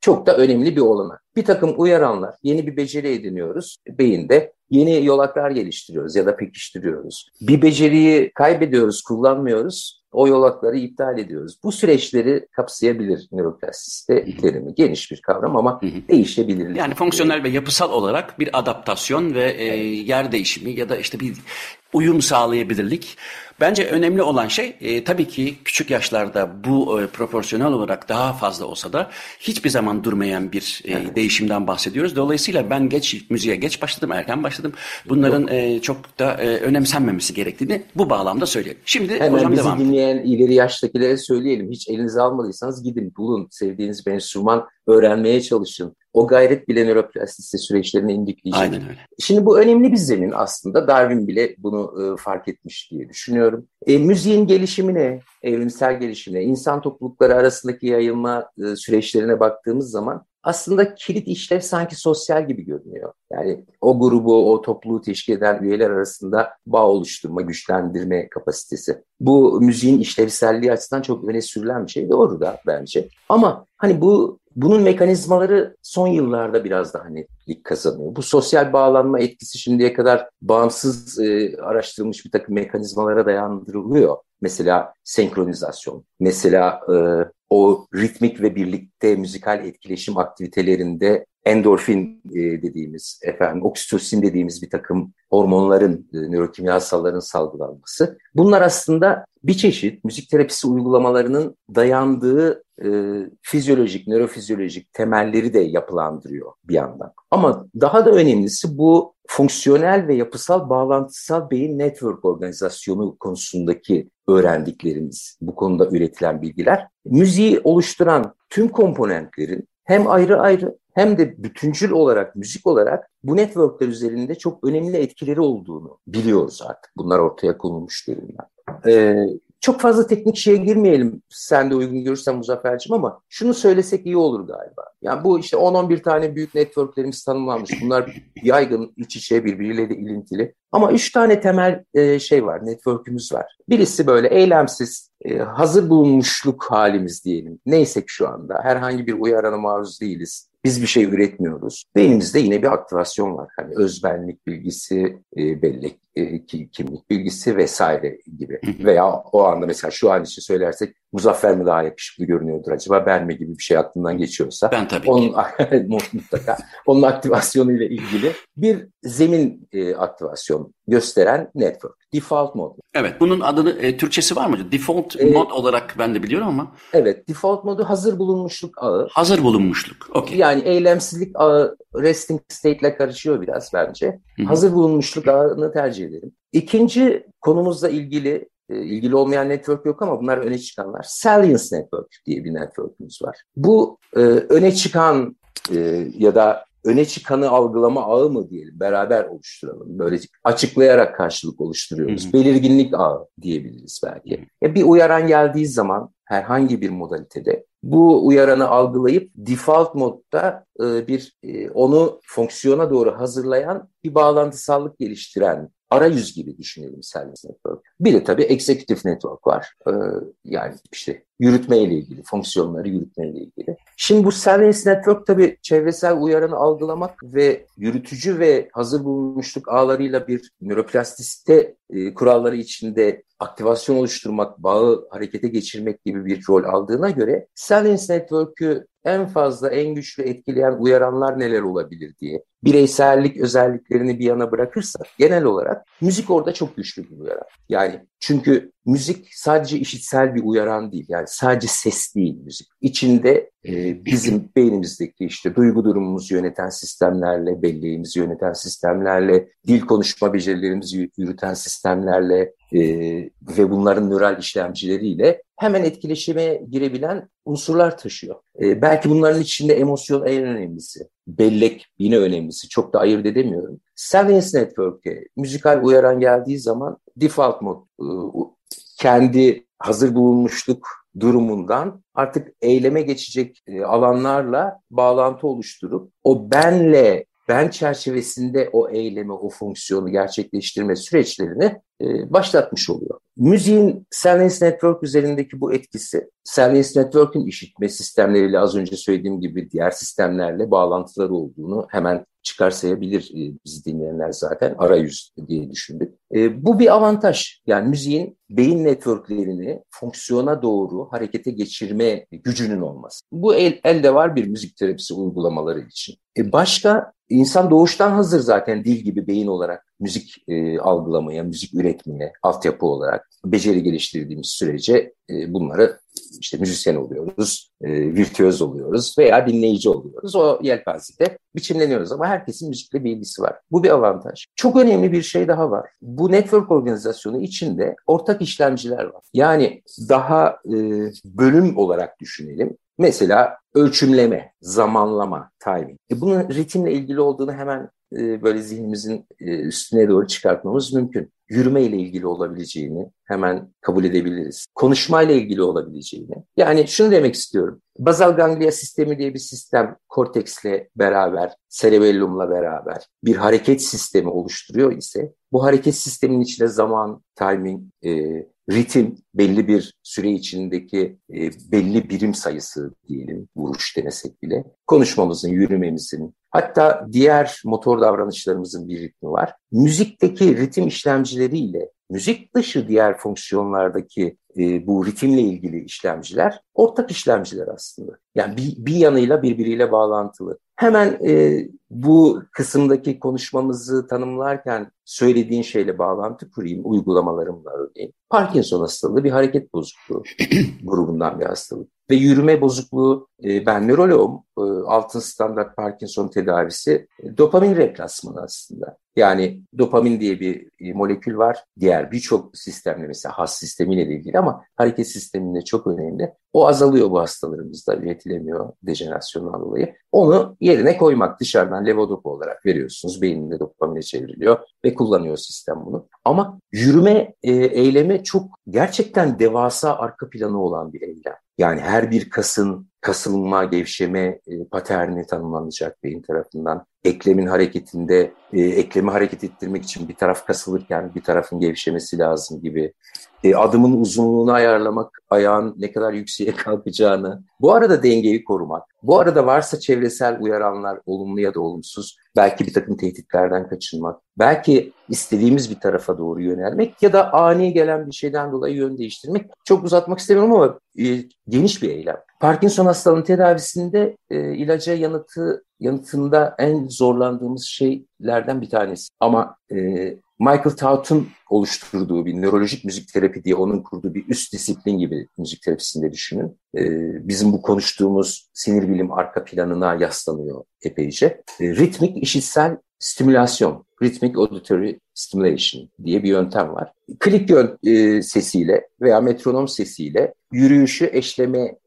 çok da önemli bir olanak. Bir takım uyaranlar, yeni bir beceri ediniyoruz beyinde. Yeni yolaklar geliştiriyoruz ya da pekiştiriyoruz. Bir beceriyi kaybediyoruz, kullanmıyoruz o yolakları iptal ediyoruz. Bu süreçleri kapsayabilir nöroplastisite terimi. Geniş bir kavram ama değişebilir. Yani fonksiyonel ve yapısal olarak bir adaptasyon ve e, yer değişimi ya da işte bir uyum sağlayabilirlik. Bence önemli olan şey e, tabii ki küçük yaşlarda bu e, proporsiyonel olarak daha fazla olsa da hiçbir zaman durmayan bir e, evet. değişimden bahsediyoruz. Dolayısıyla ben geç müziğe geç başladım, erken başladım. Bunların e, çok da e, önemsenmemesi gerektiğini bu bağlamda söyleyelim. Şimdi Hemen hocam bizi devam dinleyen ileri yaştakilere söyleyelim. Hiç elinize almadıysanız gidin bulun sevdiğiniz bir enstrüman öğrenmeye çalışın. O gayret bile nöroplastisite süreçlerini indikleyecek. Aynen öyle. Şimdi bu önemli bir zemin aslında. Darwin bile bunu e, fark etmiş diye düşünüyorum. E, müziğin gelişimine, evrimsel gelişimine, insan toplulukları arasındaki yayılma e, süreçlerine baktığımız zaman aslında kilit işlev sanki sosyal gibi görünüyor. Yani o grubu, o topluluğu teşkil eden üyeler arasında bağ oluşturma, güçlendirme kapasitesi. Bu müziğin işlevselliği açısından çok öne sürülen bir şey. Doğru da bence. Ama hani bu bunun mekanizmaları son yıllarda biraz daha netlik kazanıyor. Bu sosyal bağlanma etkisi şimdiye kadar bağımsız e, araştırılmış bir takım mekanizmalara dayandırılıyor. Mesela senkronizasyon, mesela e, o ritmik ve birlikte müzikal etkileşim aktivitelerinde endorfin e, dediğimiz, efendim oksitosin dediğimiz bir takım hormonların, e, nörokimyasalların salgılanması. Bunlar aslında bir çeşit müzik terapisi uygulamalarının dayandığı e, fizyolojik, nörofizyolojik temelleri de yapılandırıyor bir yandan. Ama daha da önemlisi bu fonksiyonel ve yapısal bağlantısal beyin network organizasyonu konusundaki öğrendiklerimiz, bu konuda üretilen bilgiler, müziği oluşturan tüm komponentlerin hem ayrı ayrı hem de bütüncül olarak, müzik olarak bu networkler üzerinde çok önemli etkileri olduğunu biliyoruz artık. Bunlar ortaya konulmuş durumda. Ee, çok fazla teknik şeye girmeyelim sen de uygun görürsen Muzaffer'cim ama şunu söylesek iyi olur galiba. Yani bu işte 10-11 tane büyük networklerimiz tanımlanmış. Bunlar yaygın, iç içe birbiriyle de ilintili. Ama üç tane temel e, şey var, network'ümüz var. Birisi böyle eylemsiz, e, hazır bulunmuşluk halimiz diyelim. Neyse ki şu anda herhangi bir uyarana maruz değiliz. Biz bir şey üretmiyoruz. Beynimizde yine bir aktivasyon var. Hani özbenlik bilgisi, e, bellek, e, kimlik bilgisi vesaire gibi. Veya o anda mesela şu an için söylersek Muzaffer mi daha yakışıklı görünüyordur acaba ben mi gibi bir şey aklından geçiyorsa. Ben tabii onun, mutlaka. Onun aktivasyonu ile ilgili bir zemin e, aktivasyon gösteren network. Default mod. Evet bunun adını e, Türkçesi var mı? Default e, mod olarak ben de biliyorum ama. Evet default modu hazır bulunmuşluk ağı. Hazır bulunmuşluk. Okay. Yani eylemsizlik ağı resting state ile karışıyor biraz bence. Hı-hı. Hazır bulunmuşluk ağını tercih ederim. İkinci konumuzla ilgili e, ilgili olmayan network yok ama bunlar öne çıkanlar. Salience Network diye bir network'ümüz var. Bu e, öne çıkan e, ya da öne çıkanı algılama ağı mı diyelim beraber oluşturalım. Böyle açıklayarak karşılık oluşturuyoruz. Hı hı. Belirginlik ağı diyebiliriz belki. Hı hı. bir uyaran geldiği zaman herhangi bir modalitede bu uyaranı algılayıp default modda e, bir e, onu fonksiyona doğru hazırlayan bir bağlantısallık geliştiren arayüz gibi düşünelim Service Network. Bir de tabii Executive Network var. Ee, yani işte yürütme ile ilgili, fonksiyonları yürütme ile ilgili. Şimdi bu Service Network tabii çevresel uyaranı algılamak ve yürütücü ve hazır bulunmuşluk ağlarıyla bir nöroplastisite e, kuralları içinde aktivasyon oluşturmak, bağı harekete geçirmek gibi bir rol aldığına göre Silence Network'ü en fazla, en güçlü etkileyen uyaranlar neler olabilir diye bireysellik özelliklerini bir yana bırakırsak genel olarak müzik orada çok güçlü bir uyaran. Yani çünkü müzik sadece işitsel bir uyaran değil. Yani sadece ses değil müzik. İçinde e, bizim beynimizdeki işte duygu durumumuzu yöneten sistemlerle, belleğimizi yöneten sistemlerle, dil konuşma becerilerimizi yürüten sistemlerle e, ve bunların nöral işlemcileriyle hemen etkileşime girebilen unsurlar taşıyor. E, belki bunların içinde emosyon en önemlisi. Bellek yine önemlisi. Çok da ayırt edemiyorum. Silence Network'e müzikal uyaran geldiği zaman default mod e, kendi hazır bulunmuşluk durumundan artık eyleme geçecek e, alanlarla bağlantı oluşturup o benle ben çerçevesinde o eylemi, o fonksiyonu gerçekleştirme süreçlerini e, başlatmış oluyor. Müziğin Silence Network üzerindeki bu etkisi, Silence Network'ün işitme sistemleriyle az önce söylediğim gibi diğer sistemlerle bağlantıları olduğunu hemen çıkarsayabilir e, bizi dinleyenler zaten arayüz diye düşündük. E, bu bir avantaj. Yani müziğin beyin networklerini fonksiyona doğru harekete geçirme gücünün olması. Bu el, elde var bir müzik terapisi uygulamaları için. E başka insan doğuştan hazır zaten dil gibi beyin olarak müzik e, algılamaya, müzik üretmeye, altyapı olarak beceri geliştirdiğimiz sürece e, bunları işte müzisyen oluyoruz, e, virtüöz oluyoruz veya dinleyici oluyoruz. O yelpazede biçimleniyoruz ama herkesin müzikle bir ilgisi var. Bu bir avantaj. Çok önemli bir şey daha var. Bu network organizasyonu içinde ortak işlemciler var. Yani daha e, bölüm olarak düşünelim. Mesela ölçümleme, zamanlama, timing. E bunun ritimle ilgili olduğunu hemen e, böyle zihnimizin e, üstüne doğru çıkartmamız mümkün. Yürüme ile ilgili olabileceğini hemen kabul edebiliriz. Konuşma ile ilgili olabileceğini. Yani şunu demek istiyorum. Bazal ganglia sistemi diye bir sistem korteksle beraber, cerebellumla beraber bir hareket sistemi oluşturuyor ise bu hareket sisteminin içinde zaman, timing, e, ritim belli bir süre içindeki e, belli birim sayısı diyelim vuruş denesek bile konuşmamızın, yürümemizin hatta diğer motor davranışlarımızın bir ritmi var. Müzikteki ritim işlemcileriyle müzik dışı diğer fonksiyonlardaki e, bu ritimle ilgili işlemciler ortak işlemciler aslında. Yani bir, bir yanıyla birbiriyle bağlantılı. Hemen e, bu kısımdaki konuşmamızı tanımlarken söylediğin şeyle bağlantı kurayım uygulamalarımla örneğin. Parkinson hastalığı bir hareket bozukluğu grubundan bir hastalık. Ve yürüme bozukluğu, e, ben nöroloğum, e, altın standart Parkinson tedavisi e, dopamin replasmanı aslında. Yani dopamin diye bir molekül var. Diğer birçok sistemle mesela has sistemiyle ilgili ama hareket sisteminde çok önemli. O azalıyor bu hastalarımızda, üretilemiyor dejenerasyondan dolayı. Onu yerine koymak dışarıdan levodopa olarak veriyorsunuz. Beyninde dopamine çevriliyor ve kullanıyor sistem bunu. Ama yürüme e, eylemi çok gerçekten devasa arka planı olan bir eylem. Yani her bir kasın kasılma, gevşeme e, paterni tanımlanacak beyin tarafından. Eklemin hareketinde, e, eklemi hareket ettirmek için bir taraf kasılırken bir tarafın gevşemesi lazım gibi. E, adımın uzunluğunu ayarlamak, ayağın ne kadar yükseğe kalkacağını, bu arada dengeyi korumak, bu arada varsa çevresel uyaranlar olumlu ya da olumsuz, belki bir takım tehditlerden kaçınmak, belki istediğimiz bir tarafa doğru yönelmek ya da ani gelen bir şeyden dolayı yön değiştirmek. Çok uzatmak istemiyorum ama e, geniş bir eylem. Parkinson hastalığının tedavisinde e, ilaca yanıtı yanıtında en zorlandığımız şeylerden bir tanesi. Ama e, Michael Taut'un oluşturduğu bir nörolojik müzik terapi diye onun kurduğu bir üst disiplin gibi müzik terapisinde düşünün. E, bizim bu konuştuğumuz sinir bilim arka planına yaslanıyor epeyce. E, ritmik işitsel stimülasyon, rhythmic auditory stimulation diye bir yöntem var. Klik yön e, sesiyle veya metronom sesiyle yürüyüşü eşlemeye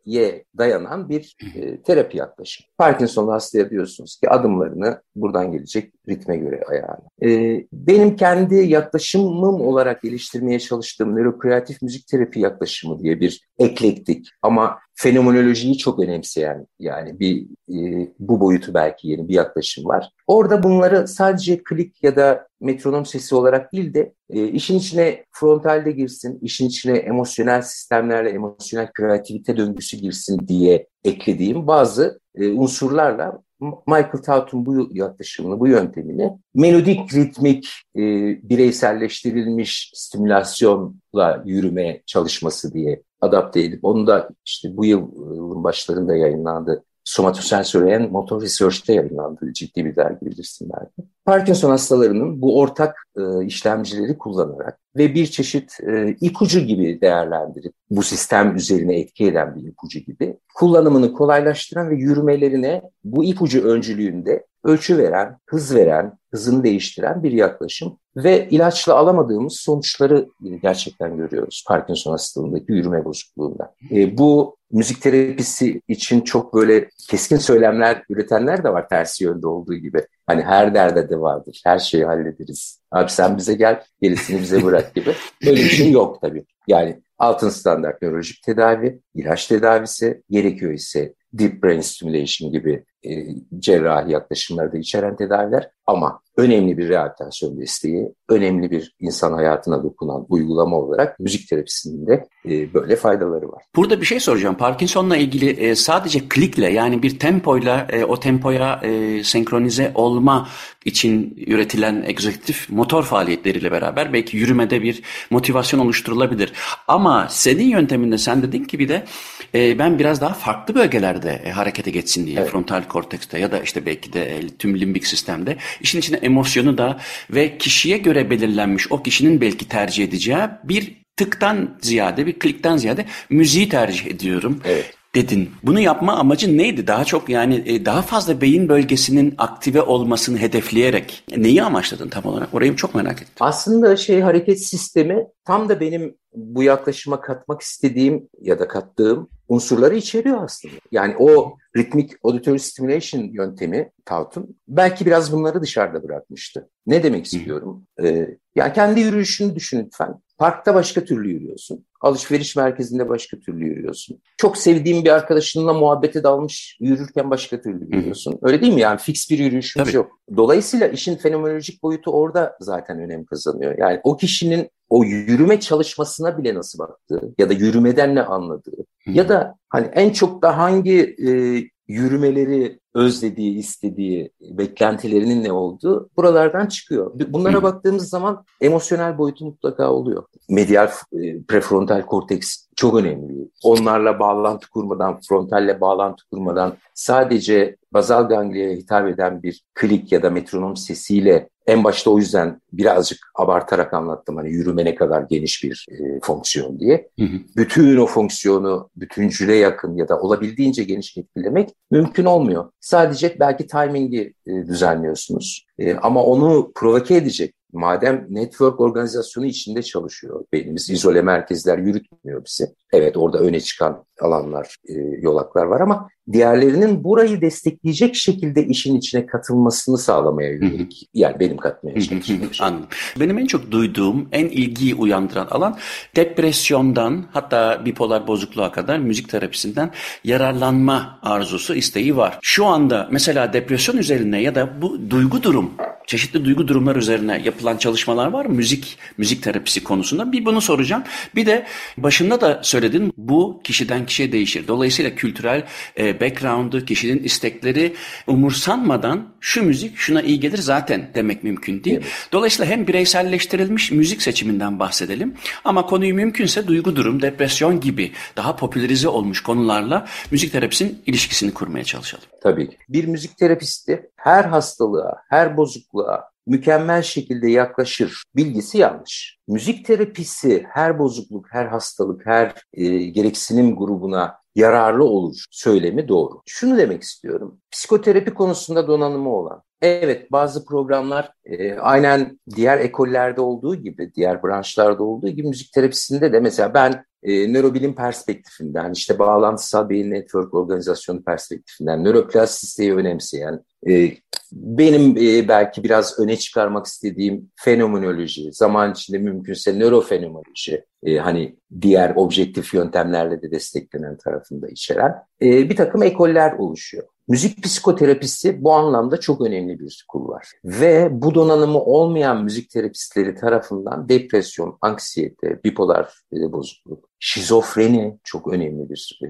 dayanan bir e, terapi yaklaşım. Parkinson hastaya diyorsunuz ki adımlarını buradan gelecek ritme göre ayarla. E, benim kendi yaklaşımım olarak geliştirmeye çalıştığım nörokreatif müzik terapi yaklaşımı diye bir eklektik ama fenomenolojiyi çok önemseyen yani bir e, bu boyutu belki yeni bir yaklaşım var. Orada bunları sadece klik ya da metronom sesi olarak değil de e, işin içine frontalde girsin, işin içine emosyonel sistemlerle emosyonel kreativite döngüsü girsin diye eklediğim bazı e, unsurlarla Michael Taut'un bu yaklaşımını, bu yöntemini melodik, ritmik, e, bireyselleştirilmiş stimülasyonla yürüme çalışması diye adapte edip onu da işte bu yılın başlarında yayınlandı. Somatosensory and Motor Research'te yayınlandı. Ciddi bir dergi bilirsin belki. Parkinson hastalarının bu ortak e, işlemcileri kullanarak ve bir çeşit e, ipucu gibi değerlendirip bu sistem üzerine etki eden bir ipucu gibi kullanımını kolaylaştıran ve yürümelerine bu ipucu öncülüğünde ölçü veren, hız veren, hızını değiştiren bir yaklaşım ve ilaçla alamadığımız sonuçları gerçekten görüyoruz Parkinson hastalığındaki yürüme bozukluğunda. E, bu müzik terapisi için çok böyle keskin söylemler üretenler de var tersi yönde olduğu gibi. Hani her derde de vardır, her şeyi hallederiz. Abi sen bize gel, gerisini bize bırak gibi. Böyle bir şey yok tabii. Yani altın standart nörolojik tedavi, ilaç tedavisi, gerekiyor ise deep brain stimulation gibi e, cerrahi yaklaşımları da içeren tedaviler ama önemli bir rehabilitasyon desteği, önemli bir insan hayatına dokunan uygulama olarak müzik terapisinin de e, böyle faydaları var. Burada bir şey soracağım. Parkinson'la ilgili e, sadece klikle yani bir tempoyla e, o tempoya e, senkronize olma için üretilen egzekutif motor faaliyetleriyle beraber belki yürümede bir motivasyon oluşturulabilir. Ama senin yönteminde sen dedin ki bir de e, ben biraz daha farklı bölgelerde e, harekete geçsin diye evet. frontal kortekste ya da işte belki de e, tüm limbik sistemde işin içine emosyonu da ve kişiye göre belirlenmiş o kişinin belki tercih edeceği bir tıktan ziyade bir klikten ziyade müziği tercih ediyorum. Evet dedin. Bunu yapma amacın neydi? Daha çok yani e, daha fazla beyin bölgesinin aktive olmasını hedefleyerek neyi amaçladın tam olarak? Orayı çok merak ettim. Aslında şey hareket sistemi tam da benim bu yaklaşıma katmak istediğim ya da kattığım unsurları içeriyor aslında. Yani o ritmik auditory stimulation yöntemi Taut'un belki biraz bunları dışarıda bırakmıştı. Ne demek istiyorum? Ee, yani kendi yürüyüşünü düşün lütfen. Parkta başka türlü yürüyorsun. Alışveriş merkezinde başka türlü yürüyorsun. Çok sevdiğin bir arkadaşınla muhabbete dalmış yürürken başka türlü yürüyorsun. Öyle değil mi? Yani fix bir yürüyüşümüz Tabii. yok. Dolayısıyla işin fenomenolojik boyutu orada zaten önem kazanıyor. Yani o kişinin o yürüme çalışmasına bile nasıl baktığı ya da yürümeden ne anladığı ya da hani en çok da hangi e, yürümeleri özlediği, istediği, beklentilerinin ne olduğu buralardan çıkıyor. Bunlara baktığımız zaman emosyonel boyutu mutlaka oluyor. Medial e, prefrontal korteks çok önemli. Onlarla bağlantı kurmadan, frontalle bağlantı kurmadan sadece bazal ganglia'ya hitap eden bir klik ya da metronom sesiyle en başta o yüzden birazcık abartarak anlattım hani yürüme ne kadar geniş bir e, fonksiyon diye. Hı hı. Bütün o fonksiyonu bütüncüle yakın ya da olabildiğince geniş etkilemek mümkün olmuyor. Sadece belki timingi e, düzenliyorsunuz. E, ama onu provoke edecek madem network organizasyonu içinde çalışıyor beynimiz, izole merkezler yürütmüyor bizi. Evet orada öne çıkan alanlar, e, yolaklar var ama diğerlerinin burayı destekleyecek şekilde işin içine katılmasını sağlamaya yönelik. Yani benim katmaya çalıştığım şey. Anladım. Benim en çok duyduğum, en ilgiyi uyandıran alan depresyondan hatta bipolar bozukluğa kadar müzik terapisinden yararlanma arzusu, isteği var. Şu anda mesela depresyon üzerine ya da bu duygu durum çeşitli duygu durumlar üzerine yapılan çalışmalar var. Müzik, müzik terapisi konusunda. Bir bunu soracağım. Bir de başında da söyledin bu kişiden kişiye değişir. Dolayısıyla kültürel e, background'u, kişinin istekleri umursanmadan şu müzik şuna iyi gelir zaten demek mümkün değil. Evet. Dolayısıyla hem bireyselleştirilmiş müzik seçiminden bahsedelim ama konuyu mümkünse duygu durum, depresyon gibi daha popülerize olmuş konularla müzik terapisinin ilişkisini kurmaya çalışalım. Tabii. Bir müzik terapisti her hastalığa, her bozukluğa mükemmel şekilde yaklaşır bilgisi yanlış. Müzik terapisi her bozukluk, her hastalık, her e, gereksinim grubuna yararlı olur söylemi doğru. Şunu demek istiyorum. Psikoterapi konusunda donanımı olan, Evet bazı programlar e, aynen diğer ekollerde olduğu gibi, diğer branşlarda olduğu gibi müzik terapisinde de mesela ben e, nörobilim perspektifinden, işte bağlantısal beyin network organizasyonu perspektifinden, nöroplastisteyi önemseyen, e, benim e, belki biraz öne çıkarmak istediğim fenomenoloji, zaman içinde mümkünse nörofenomenoloji, e, hani diğer objektif yöntemlerle de desteklenen tarafında içeren e, bir takım ekoller oluşuyor. Müzik psikoterapisi bu anlamda çok önemli bir kul. Ve bu donanımı olmayan müzik terapistleri tarafından depresyon, anksiyete, bipolar bozukluk, şizofreni çok önemli bir e,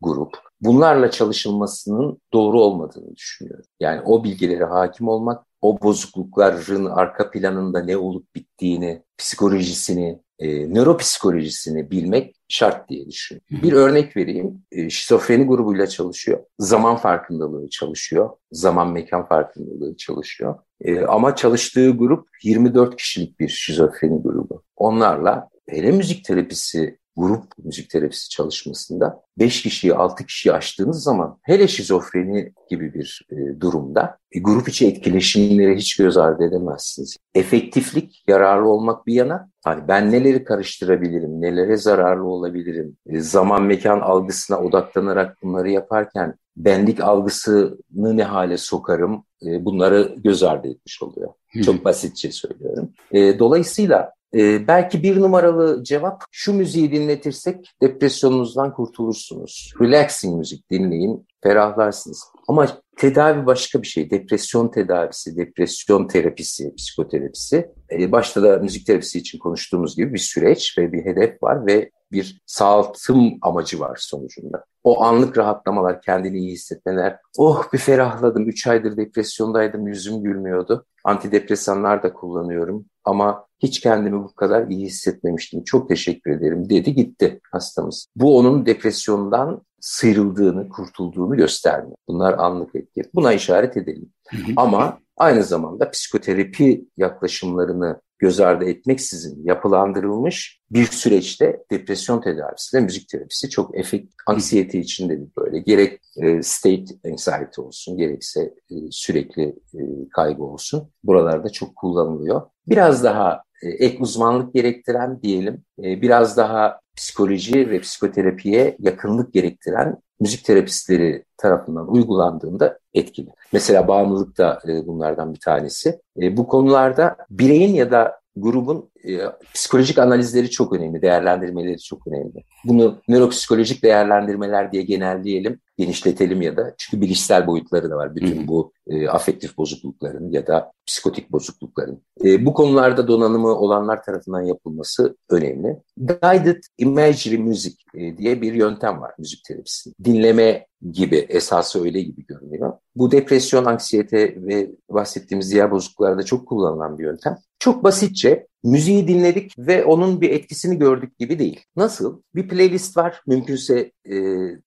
grup. Bunlarla çalışılmasının doğru olmadığını düşünüyorum. Yani o bilgilere hakim olmak, o bozuklukların arka planında ne olup bittiğini, psikolojisini, e, nöropsikolojisini bilmek şart diye düşünüyorum. Bir örnek vereyim. E, şizofreni grubuyla çalışıyor. Zaman farkındalığı çalışıyor. Zaman mekan farkındalığı çalışıyor. E, ama çalıştığı grup 24 kişilik bir şizofreni grubu. Onlarla hele müzik terapisi grup müzik terapisi çalışmasında 5 kişiyi 6 kişiyi aştığınız zaman hele şizofreni gibi bir e, durumda e, grup içi etkileşimleri hiç göz ardı edemezsiniz. Efektiflik, yararlı olmak bir yana hani ben neleri karıştırabilirim, nelere zararlı olabilirim, e, zaman mekan algısına odaklanarak bunları yaparken benlik algısını ne hale sokarım e, bunları göz ardı etmiş oluyor. Çok basitçe söylüyorum. E, dolayısıyla e, belki bir numaralı cevap şu müziği dinletirsek depresyonunuzdan kurtulursunuz. Relaxing müzik dinleyin, ferahlarsınız. Ama tedavi başka bir şey. Depresyon tedavisi, depresyon terapisi, psikoterapisi. E, başta da müzik terapisi için konuştuğumuz gibi bir süreç ve bir hedef var ve bir sağaltım amacı var sonucunda. O anlık rahatlamalar, kendini iyi hissetmeler. Oh bir ferahladım, 3 aydır depresyondaydım, yüzüm gülmüyordu. Antidepresanlar da kullanıyorum ama hiç kendimi bu kadar iyi hissetmemiştim. Çok teşekkür ederim dedi gitti hastamız. Bu onun depresyondan sıyrıldığını, kurtulduğunu göstermiyor. Bunlar anlık etki. Buna işaret edelim. Ama aynı zamanda psikoterapi yaklaşımlarını göz ardı etmeksizin yapılandırılmış bir süreçte depresyon tedavisi ve müzik terapisi çok efekt, anksiyete için de böyle gerek e, state anxiety olsun gerekse e, sürekli e, kaygı olsun buralarda çok kullanılıyor. Biraz daha e, ek uzmanlık gerektiren diyelim biraz daha psikoloji ve psikoterapiye yakınlık gerektiren müzik terapistleri tarafından uygulandığında etkili. Mesela bağımlılık da e, bunlardan bir tanesi. E, bu konularda bireyin ya da grubun e, psikolojik analizleri çok önemli, değerlendirmeleri çok önemli. Bunu nöropsikolojik değerlendirmeler diye genelleyelim, genişletelim ya da çünkü bilişsel boyutları da var bütün bu e, afektif bozuklukların ya da psikotik bozuklukların. E, bu konularda donanımı olanlar tarafından yapılması önemli. Guided Imagery Music e, diye bir yöntem var müzik terapisinde. Dinleme gibi, esası öyle gibi görünüyor. Bu depresyon, anksiyete ve bahsettiğimiz diğer bozukluklarda çok kullanılan bir yöntem. Çok basitçe müziği dinledik ve onun bir etkisini gördük gibi değil. Nasıl? Bir playlist var. Mümkünse e,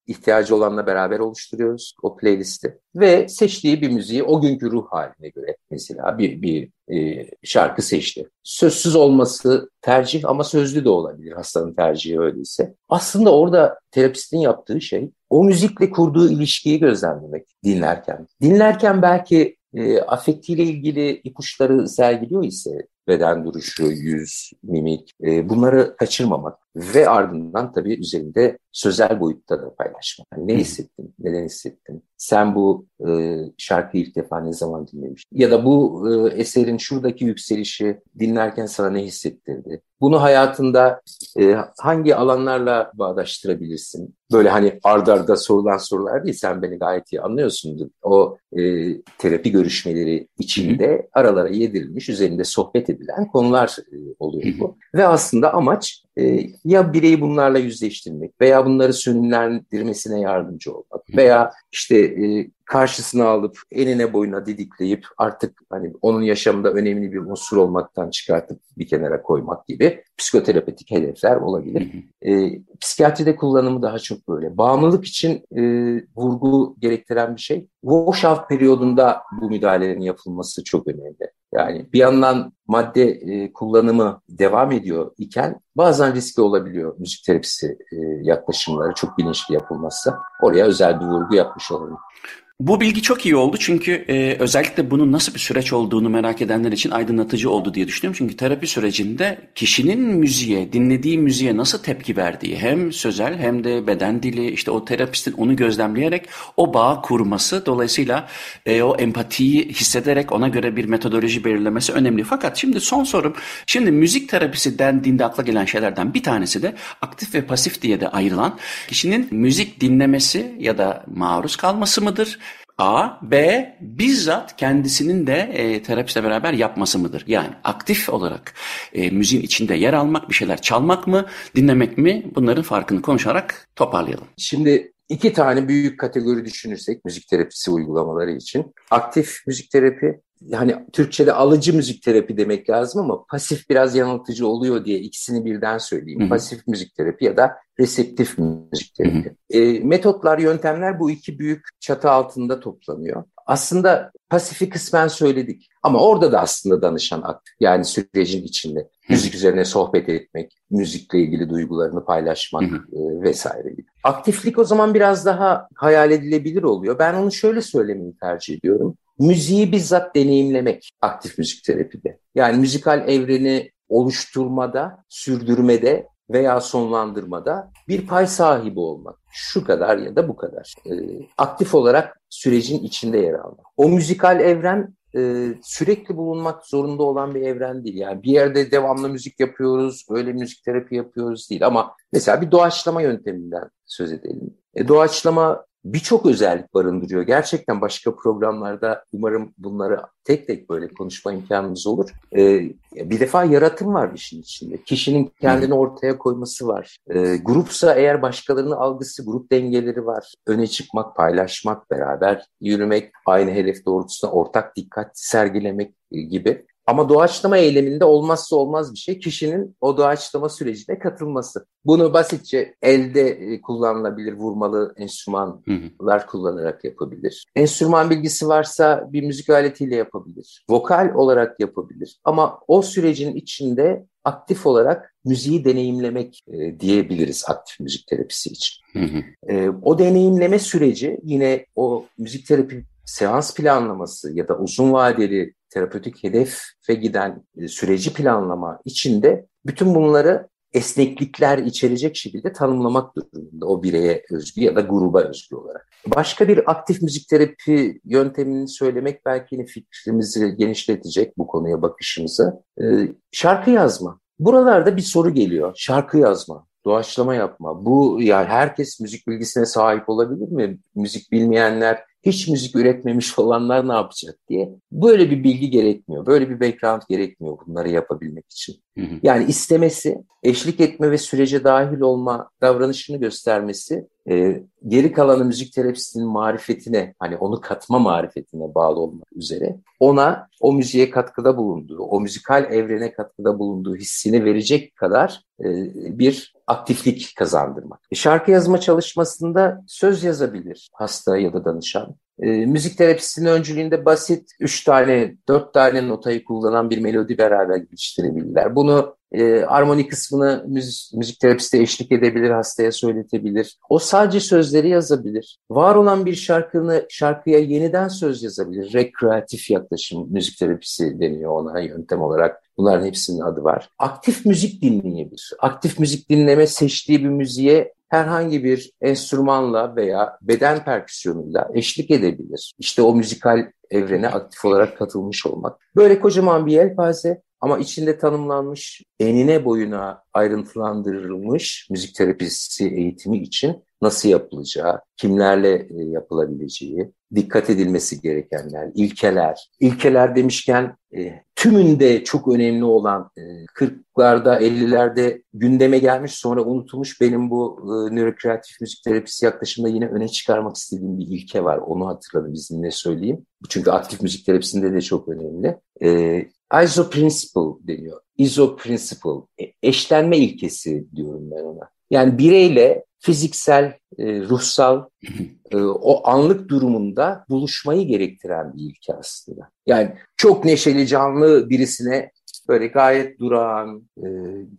ihtiyacı olanla beraber oluşturuyoruz o playlisti. Ve seçtiği bir müziği o günkü ruh haline göre mesela bir, bir e, şarkı seçti. Sözsüz olması tercih ama sözlü de olabilir hastanın tercihi öyleyse. Aslında orada terapistin yaptığı şey o müzikle kurduğu ilişkiyi gözlemlemek dinlerken. Dinlerken belki e, afektiyle ilgili ipuçları sergiliyor ise beden duruşu, yüz, mimik e, bunları kaçırmamak ve ardından tabii üzerinde sözel boyutta da paylaşmak. Yani ne hissettin, neden hissettin? Sen bu e, şarkıyı ilk defa ne zaman dinlemiştin? Ya da bu e, eserin şuradaki yükselişi dinlerken sana ne hissettirdi? Bunu hayatında e, hangi alanlarla bağdaştırabilirsin? Böyle hani ardarda arda sorulan sorular değil, sen beni gayet iyi anlıyorsundur. O e, terapi görüşmeleri içinde aralara yedirilmiş, üzerinde sohbet edilen konular e, oluyor bu. Ve aslında amaç e, ya bireyi bunlarla yüzleştirmek veya bunları sönümlendirmesine yardımcı olmak veya işte e, karşısına alıp enine boyuna didikleyip artık hani onun yaşamında önemli bir unsur olmaktan çıkartıp bir kenara koymak gibi psikoterapetik hedefler olabilir. E, psikiyatride kullanımı daha çok böyle. Bağımlılık için e, vurgu gerektiren bir şey. Washout periyodunda bu müdahalelerin yapılması çok önemli. Yani bir yandan madde e, kullanımı devam ediyor iken bazen riskli olabiliyor müzik terapisi e, yaklaşımları çok bilinçli yapılmazsa. Oraya özel bir vurgu yapmış olalım. Bu bilgi çok iyi oldu çünkü e, özellikle bunun nasıl bir süreç olduğunu merak edenler için aydınlatıcı oldu diye düşünüyorum. Çünkü terapi sürecinde kişinin müziğe, dinlediği müziğe nasıl tepki verdiği hem sözel hem de beden dili işte o terapistin onu gözlemleyerek o bağ kurması dolayısıyla e, o empatiyi hissederek ona göre bir metodoloji belirlemesi önemli. Fakat şimdi son sorum şimdi müzik terapisi dendiğinde akla gelen şeylerden bir tanesi de aktif ve pasif diye de ayrılan kişinin müzik dinlemesi ya da maruz kalması mıdır? A, B bizzat kendisinin de e, terapistle beraber yapması mıdır? Yani aktif olarak e, müziğin içinde yer almak, bir şeyler çalmak mı, dinlemek mi? Bunların farkını konuşarak toparlayalım. Şimdi iki tane büyük kategori düşünürsek müzik terapisi uygulamaları için. Aktif müzik terapi hani Türkçe'de alıcı müzik terapi demek lazım ama pasif biraz yanıltıcı oluyor diye ikisini birden söyleyeyim. Hı-hı. Pasif müzik terapi ya da reseptif müzik terapi. E, metotlar, yöntemler bu iki büyük çatı altında toplanıyor. Aslında pasifi kısmen söyledik ama orada da aslında danışan aktif. Yani sürecin içinde müzik üzerine sohbet etmek, müzikle ilgili duygularını paylaşmak e, vesaire gibi. Aktiflik o zaman biraz daha hayal edilebilir oluyor. Ben onu şöyle söylemeyi tercih ediyorum. Müziği bizzat deneyimlemek aktif müzik terapide. Yani müzikal evreni oluşturmada, sürdürmede veya sonlandırmada bir pay sahibi olmak. Şu kadar ya da bu kadar. E, aktif olarak sürecin içinde yer almak. O müzikal evren e, sürekli bulunmak zorunda olan bir evren değil. Yani bir yerde devamlı müzik yapıyoruz, öyle müzik terapi yapıyoruz değil. Ama mesela bir doğaçlama yönteminden söz edelim. E, doğaçlama birçok özellik barındırıyor. Gerçekten başka programlarda umarım bunları tek tek böyle konuşma imkanımız olur. Ee, bir defa yaratım var işin içinde. Kişinin kendini ortaya koyması var. Ee, grupsa eğer başkalarının algısı, grup dengeleri var. Öne çıkmak, paylaşmak, beraber yürümek, aynı hedef doğrultusunda ortak dikkat sergilemek gibi. Ama doğaçlama eyleminde olmazsa olmaz bir şey kişinin o doğaçlama sürecine katılması. Bunu basitçe elde e, kullanılabilir vurmalı enstrümanlar kullanarak yapabilir. Enstrüman bilgisi varsa bir müzik aletiyle yapabilir. Vokal olarak yapabilir. Ama o sürecin içinde aktif olarak müziği deneyimlemek e, diyebiliriz aktif müzik terapisi için. E, o deneyimleme süreci yine o müzik terapi seans planlaması ya da uzun vadeli terapötik hedefe giden e, süreci planlama içinde bütün bunları esneklikler içerecek şekilde tanımlamak durumunda o bireye özgü ya da gruba özgü olarak. Başka bir aktif müzik terapi yöntemini söylemek belki yine fikrimizi genişletecek bu konuya bakışımızı. Ee, şarkı yazma. Buralarda bir soru geliyor. Şarkı yazma, doğaçlama yapma. Bu yani herkes müzik bilgisine sahip olabilir mi? Müzik bilmeyenler hiç müzik üretmemiş olanlar ne yapacak diye. Böyle bir bilgi gerekmiyor. Böyle bir background gerekmiyor bunları yapabilmek için. Hı hı. Yani istemesi, eşlik etme ve sürece dahil olma davranışını göstermesi e, geri kalanı müzik terapisinin marifetine hani onu katma marifetine bağlı olmak üzere ona o müziğe katkıda bulunduğu, o müzikal evrene katkıda bulunduğu hissini verecek kadar e, bir aktiflik kazandırmak. E, şarkı yazma çalışmasında söz yazabilir hasta ya da danışan. E, müzik terapisinin öncülüğünde basit üç tane, dört tane notayı kullanan bir melodi beraber geliştirebilirler. Bunu e, armoni kısmını müzik, müzik terapisti eşlik edebilir, hastaya söyletebilir. O sadece sözleri yazabilir. Var olan bir şarkını şarkıya yeniden söz yazabilir. Rekreatif yaklaşım müzik terapisi deniyor ona yöntem olarak. Bunların hepsinin adı var. Aktif müzik dinleyebilir. Aktif müzik dinleme seçtiği bir müziğe herhangi bir enstrümanla veya beden perküsyonuyla eşlik edebilir. İşte o müzikal evrene aktif olarak katılmış olmak. Böyle kocaman bir yelpaze ama içinde tanımlanmış enine boyuna ayrıntılandırılmış müzik terapisi eğitimi için nasıl yapılacağı, kimlerle e, yapılabileceği, dikkat edilmesi gerekenler, ilkeler. İlkeler demişken e, tümünde çok önemli olan e, 40'larda 50'lerde gündeme gelmiş sonra unutulmuş benim bu e, nörokreatif müzik terapisi yaklaşımda yine öne çıkarmak istediğim bir ilke var. Onu hatırladım izninle söyleyeyim. Çünkü aktif müzik terapisinde de çok önemli. E, ISO principle deniyor. ISO principle, e, eşlenme ilkesi diyorum ben ona. Yani bireyle fiziksel, e, ruhsal, e, o anlık durumunda buluşmayı gerektiren bir ilke aslında. Yani çok neşeli, canlı birisine böyle gayet durağan, e,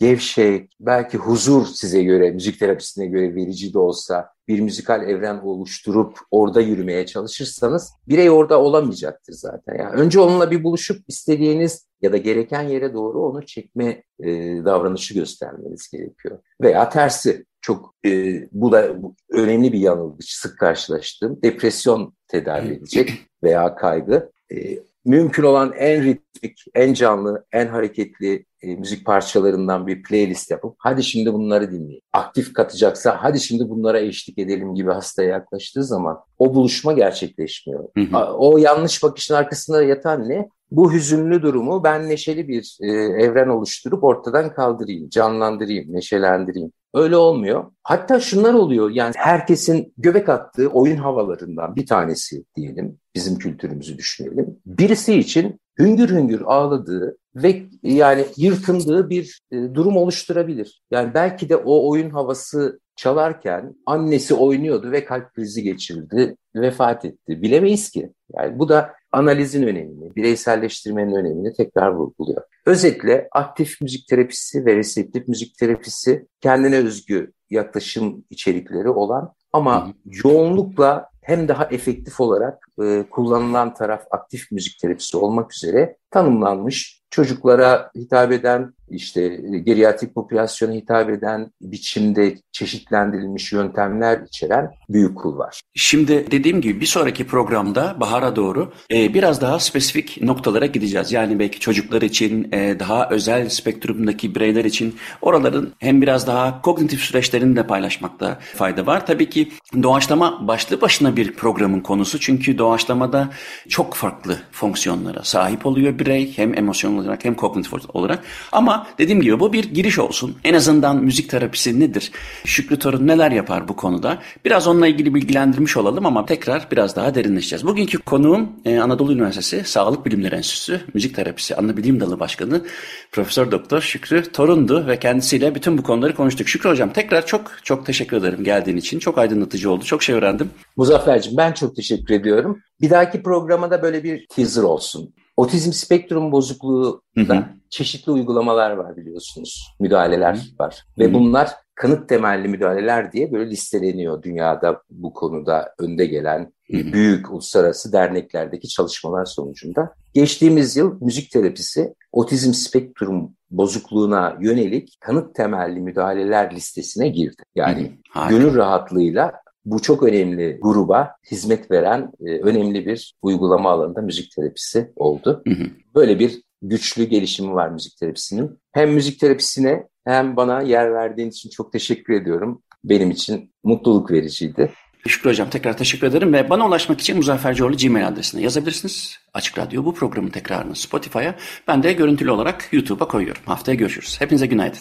gevşek, belki huzur size göre, müzik terapisine göre verici de olsa bir müzikal evren oluşturup orada yürümeye çalışırsanız birey orada olamayacaktır zaten. Yani önce onunla bir buluşup istediğiniz ya da gereken yere doğru onu çekme e, davranışı göstermeniz gerekiyor. Veya tersi çok e, bu da bu, önemli bir yanılgıç sık karşılaştığım depresyon tedavi edecek veya kaygı. E, mümkün olan en ritmik, en canlı, en hareketli e, müzik parçalarından bir playlist yapıp hadi şimdi bunları dinleyin. Aktif katacaksa hadi şimdi bunlara eşlik edelim gibi hastaya yaklaştığı zaman o buluşma gerçekleşmiyor. Hı hı. O yanlış bakışın arkasında yatan ne? Bu hüzünlü durumu ben neşeli bir e, evren oluşturup ortadan kaldırayım, canlandırayım, neşelendireyim. Öyle olmuyor. Hatta şunlar oluyor yani herkesin göbek attığı oyun havalarından bir tanesi diyelim bizim kültürümüzü düşünelim. Birisi için hüngür hüngür ağladığı ve yani yırtındığı bir e, durum oluşturabilir. Yani belki de o oyun havası çalarken annesi oynuyordu ve kalp krizi geçirdi, vefat etti. Bilemeyiz ki. Yani bu da analizin önemini, bireyselleştirmenin önemini tekrar vurguluyor. Özetle aktif müzik terapisi ve reseptif müzik terapisi kendine özgü yaklaşım içerikleri olan ama hı hı. yoğunlukla hem daha efektif olarak e, kullanılan taraf aktif müzik terapisi olmak üzere tanımlanmış çocuklara hitap eden, işte geriatrik popülasyona hitap eden biçimde çeşitlendirilmiş yöntemler içeren büyük kul. Şimdi dediğim gibi bir sonraki programda bahara doğru e, biraz daha spesifik noktalara gideceğiz. Yani belki çocuklar için, e, daha özel spektrumdaki bireyler için oraların hem biraz daha kognitif süreçlerini de paylaşmakta fayda var. Tabii ki doğaçlama başlı başına bir programın konusu. Çünkü doğaçlamada çok farklı fonksiyonlara sahip oluyor birey. Hem emosyonel olarak hem kognitif olarak. Ama dediğim gibi bu bir giriş olsun. En azından müzik terapisi nedir? Şükrü Torun neler yapar bu konuda? Biraz onunla ilgili bilgilendirmiş olalım ama tekrar biraz daha derinleşeceğiz. Bugünkü konuğum e, Anadolu Üniversitesi Sağlık Bilimleri Enstitüsü Müzik Terapisi Bilim Dalı Başkanı Profesör Doktor Şükrü Torun'du ve kendisiyle bütün bu konuları konuştuk. Şükrü Hocam tekrar çok çok teşekkür ederim geldiğin için. Çok aydınlatıcı oldu. Çok şey öğrendim. Muzaffer'cim ben çok teşekkür ediyorum. Bir dahaki programda böyle bir teaser olsun. Otizm spektrum bozukluğu da çeşitli uygulamalar var biliyorsunuz. Müdahaleler Hı. var. Ve Hı. bunlar kanıt temelli müdahaleler diye böyle listeleniyor dünyada bu konuda önde gelen Hı. büyük uluslararası derneklerdeki çalışmalar sonucunda. Geçtiğimiz yıl müzik terapisi otizm spektrum bozukluğuna yönelik kanıt temelli müdahaleler listesine girdi. Yani gönül rahatlığıyla bu çok önemli gruba hizmet veren e, önemli bir uygulama alanında müzik terapisi oldu. Hı hı. Böyle bir güçlü gelişimi var müzik terapisinin. Hem müzik terapisine hem bana yer verdiğin için çok teşekkür ediyorum. Benim için mutluluk vericiydi. Şükrü Hocam tekrar teşekkür ederim ve bana ulaşmak için Muzaffer Coğlu Gmail adresine yazabilirsiniz. Açık Radyo bu programın tekrarını Spotify'a ben de görüntülü olarak YouTube'a koyuyorum. Haftaya görüşürüz. Hepinize günaydın.